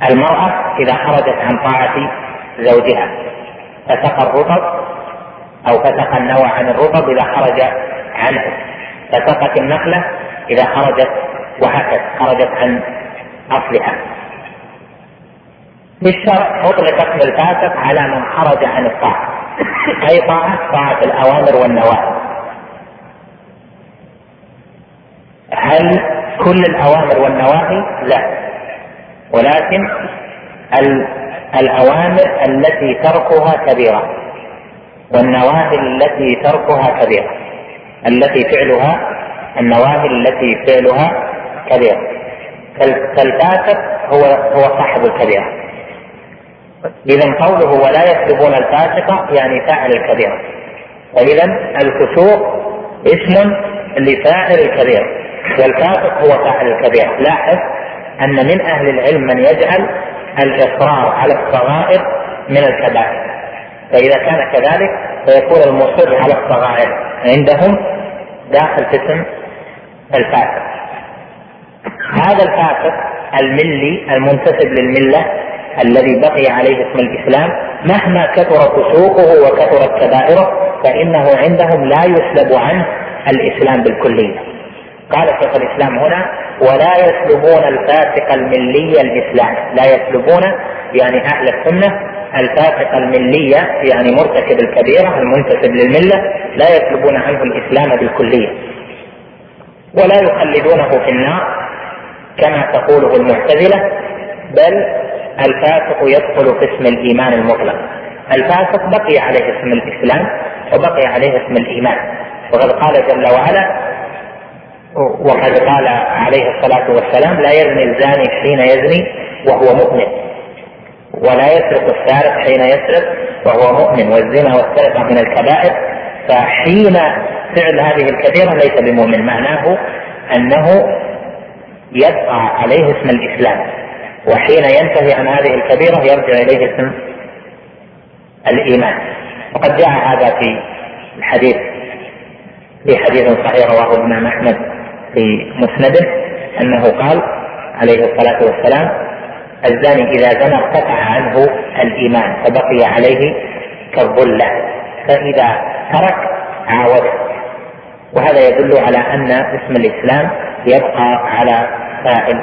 المرأة إذا خرجت عن طاعة زوجها فسق الرطب أو فسق النوى عن الرطب إذا خرج عنه. فسقت النخلة إذا خرجت وهكذا خرجت عن أصلها. في الشرع أطلق اسم الفاسق على من خرج عن الطاعة أي طاعة؟ طاعة الأوامر والنواهي. هل كل الأوامر والنواهي؟ لا. ولكن الأوامر التي تركها كبيرة والنواهي التي تركها كبيرة التي فعلها النواهي التي فعلها كبيرة فالفاسق هو هو صاحب الكبيرة إذا قوله ولا يكتبون الفاسق يعني فاعل الكبيرة فإذا الفسوق اسم لفاعل الكبيرة والفاسق هو فاعل الكبيرة لاحظ أن من أهل العلم من يجعل الإصرار على الصغائر من الكبائر. فإذا كان كذلك فيكون المصر على الصغائر عندهم داخل اسم الفاسق هذا الفاسق الملي المنتسب للملة الذي بقي عليه اسم الإسلام مهما كثر فسوقه وكثرت كبائره فإنه عندهم لا يسلب عنه الإسلام بالكلية. قال شيخ الإسلام هنا ولا يسلبون الفاسق الملي الإسلام. لا يسلبون يعني أهل السنة الفاسق الملية يعني مرتكب الكبيرة المنتسب للملة لا يسلبون عنه الإسلام بالكلية. ولا يخلدونه في النار كما تقوله المعتزلة بل الفاسق يدخل في اسم الإيمان المطلق. الفاسق بقي عليه اسم الإسلام وبقي عليه اسم الإيمان. وقد قال جل وعلا وقد قال عليه الصلاة والسلام لا يزني الزاني حين يزني وهو مؤمن ولا يسرق السارق حين يسرق وهو مؤمن والزنا والسرقة من الكبائر. فحين فعل هذه الكبيرة ليس بمؤمن معناه أنه يبقى عليه اسم الإسلام. وحين ينتهي عن هذه الكبيرة يرجع إليه اسم الإيمان. وقد جاء هذا في الحديث في حديث صحيح رواه الإمام أحمد. في مسنده أنه قال عليه الصلاة والسلام الزاني إذا زنى ارتفع عنه الإيمان فبقي عليه كالظلة فإذا ترك عاوده وهذا يدل على أن اسم الإسلام يبقى على فاعل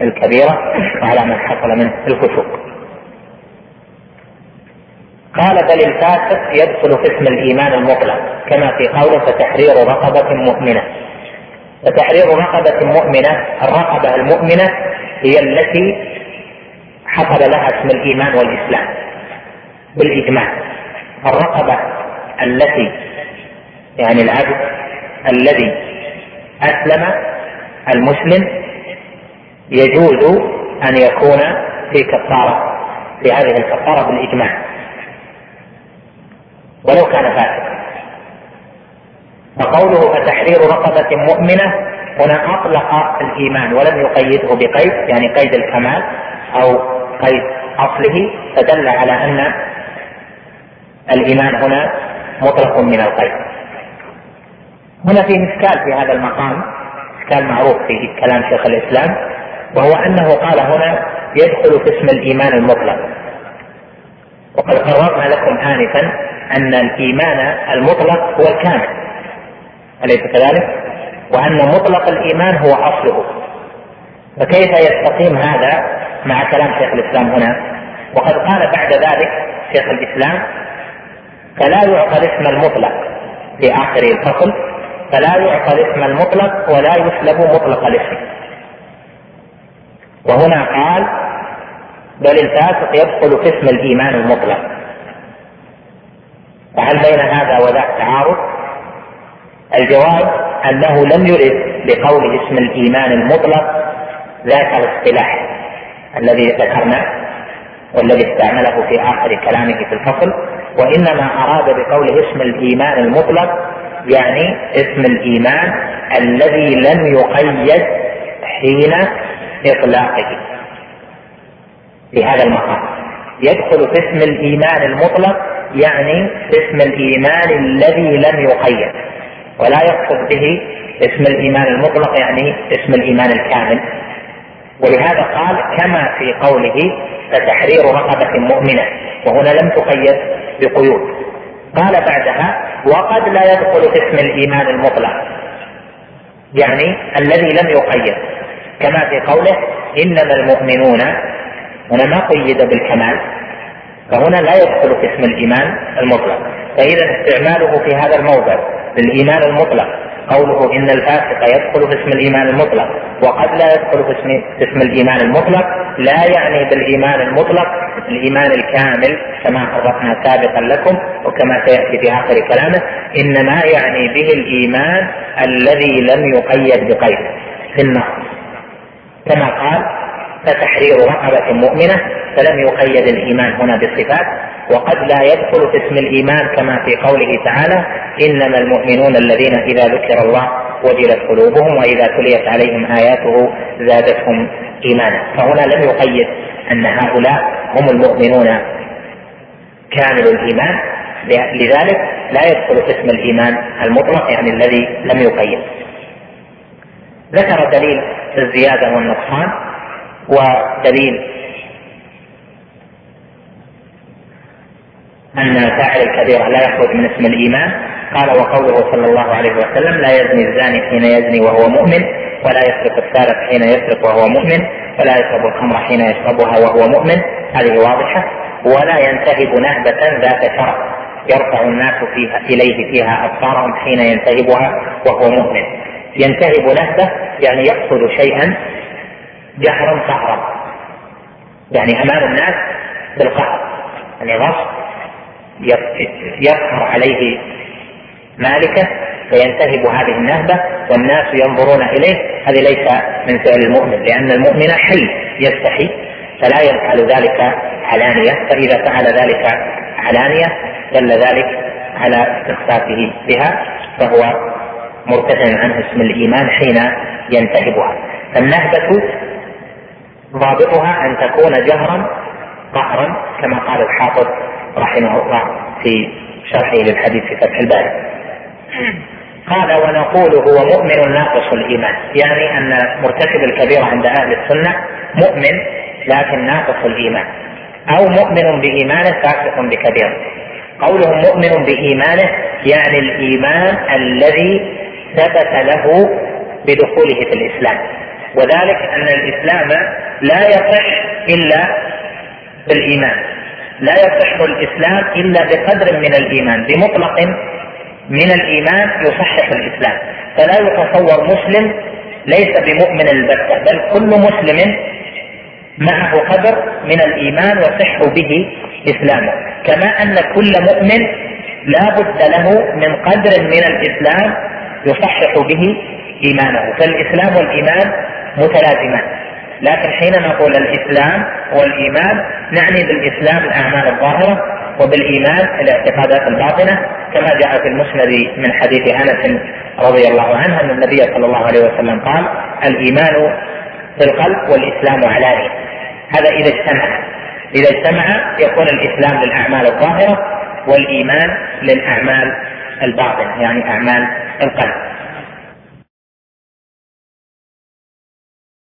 الكبيرة وعلى من حصل منه الفسوق. قال بل الفاسق يدخل في اسم الإيمان المطلق كما في قوله فتحرير رقبة مؤمنة. فتحرير رقبة مؤمنة الرقبة المؤمنة هي التي حصل لها اسم الإيمان والإسلام بالإجماع. الرقبة التي يعني العبد الذي أسلم المسلم يجوز أن يكون في كفارة في هذه الكفارة بالإجماع. ولو كان فاسقا. فقوله فتحرير رقبة مؤمنة هنا أطلق الإيمان ولم يقيده بقيد يعني قيد الكمال أو قيد أصله فدل على أن الإيمان هنا مطلق من القيد. هنا فيه إشكال في هذا المقام إشكال معروف في كلام شيخ الإسلام وهو أنه قال هنا يدخل في اسم الإيمان المطلق. وقد قررنا لكم آنفا أن الإيمان المطلق هو الكامل. أليس كذلك؟ وأن مطلق الإيمان هو أصله فكيف يستقيم هذا مع كلام شيخ الإسلام هنا؟ وقد قال بعد ذلك شيخ الإسلام فلا يعطى الاسم المطلق في آخر الفصل فلا يعطى الاسم المطلق ولا يسلب مطلق الاسم وهنا قال بل الفاسق يدخل في اسم الإيمان المطلق فهل بين هذا وذاك تعارض؟ الجواب أنه لم يرد بقول اسم الإيمان المطلق ذاك الاصطلاح الذي ذكرناه والذي استعمله في آخر كلامه في الفصل وإنما أراد بقوله اسم الإيمان المطلق يعني اسم الإيمان الذي لم يقيد حين إطلاقه. في هذا المقام يدخل في اسم الإيمان المطلق يعني اسم الإيمان الذي لم يقيد. ولا يقصد به اسم الإيمان المطلق يعني اسم الإيمان الكامل. ولهذا قال كما في قوله فتحرير رقبة مؤمنة وهنا لم تقيد بقيود. قال بعدها وقد لا يدخل في اسم الإيمان المطلق يعني الذي لم يقيد. كما في قوله إنما المؤمنون هنا ما قيد بالكمال فهنا لا يدخل في اسم الإيمان المطلق. فإذا استعماله في هذا الموضع. بالإيمان المطلق. قوله إن الفاسق يدخل في اسم الإيمان المطلق وقد لا يدخل في اسم, اسم الإيمان المطلق لا يعني بالإيمان المطلق الإيمان الكامل كما عرفنا سابقا لكم وكما سيأتي في آخر كلامه إنما يعني به الإيمان الذي لم يقيد بقيد. في النص. كما قال فتحرير رقبة مؤمنة فلم يقيد الإيمان هنا بالصفات وقد لا يدخل في اسم الإيمان كما في قوله تعالى إنما المؤمنون الذين إذا ذكر الله وجلت قلوبهم وإذا تليت عليهم آياته زادتهم إيمانا. فهنا لم يقيد أن هؤلاء هم المؤمنون كامل الإيمان لذلك لا يدخل في اسم الإيمان المطلق يعني الذي لم يقيد. ذكر دليل الزيادة والنقصان ودليل أن فاعل الكبيرة لا يخرج من اسم الإيمان. قال وقوله صلى الله عليه وسلم لا يزني الزاني حين يزني وهو مؤمن ولا يسرق السارق حين يسرق وهو مؤمن ولا يشرب الخمر حين يشربها وهو مؤمن. هذه واضحة. ولا ينتهب نهبة ذات شرف يرفع الناس فيها إليه فيها أبصارهم حين ينتهبها وهو مؤمن. ينتهب نهبة يعني يقصد شيئا جهرا قهرا يعني أمام الناس بالقهر. يعني غصب. يقهر عليه مالكه فينتهب هذه النهبة والناس ينظرون إليه. هذه ليس من فعل المؤمن لأن المؤمن حي يستحي فلا يفعل ذلك علانية. فإذا فعل ذلك علانية دل ذلك على استخفافه بها فهو مرتفع عنه اسم الإيمان حين ينتهبها. فالنهبة ضابطها أن تكون جهرا قهرا كما قال الحافظ رحمه الله في شرحه للحديث في فتح الباري قال ونقول هو مؤمن ناقص الإيمان. يعني أن مرتكب الكبيره عند أهل السنة مؤمن لكن ناقص الإيمان. أو مؤمن بإيمانه فاسق بكبيره. قولهم مؤمن بإيمانه يعني الإيمان الذي ثبت له بدخوله في الإسلام. وذلك أن الإسلام لا يصح إلا بالإيمان. لا يصح الإسلام إلا بقدر من الإيمان بمطلق من الإيمان يصحح الإسلام. فلا يتصور مسلم ليس بمؤمن البتة بل كل مسلم معه قدر من الإيمان يصح به إسلامه. كما أن كل مؤمن لا بد له من قدر من الإسلام يصحح به إيمانه. فالإسلام والإيمان متلازمان. لكن حين نقول الإسلام والإيمان نعني بالإسلام الأعمال الظاهرة وبالإيمان الاعتقادات الباطنة كما جاء في المسند من حديث أنس رضي الله عنه أن النبي صلى الله عليه وسلم قال الإيمان في القلب والإسلام علانيه هذا إذا اجتمع. إذا اجتمع يكون الإسلام للأعمال الظاهرة والإيمان للأعمال الباطنة يعني أعمال القلب.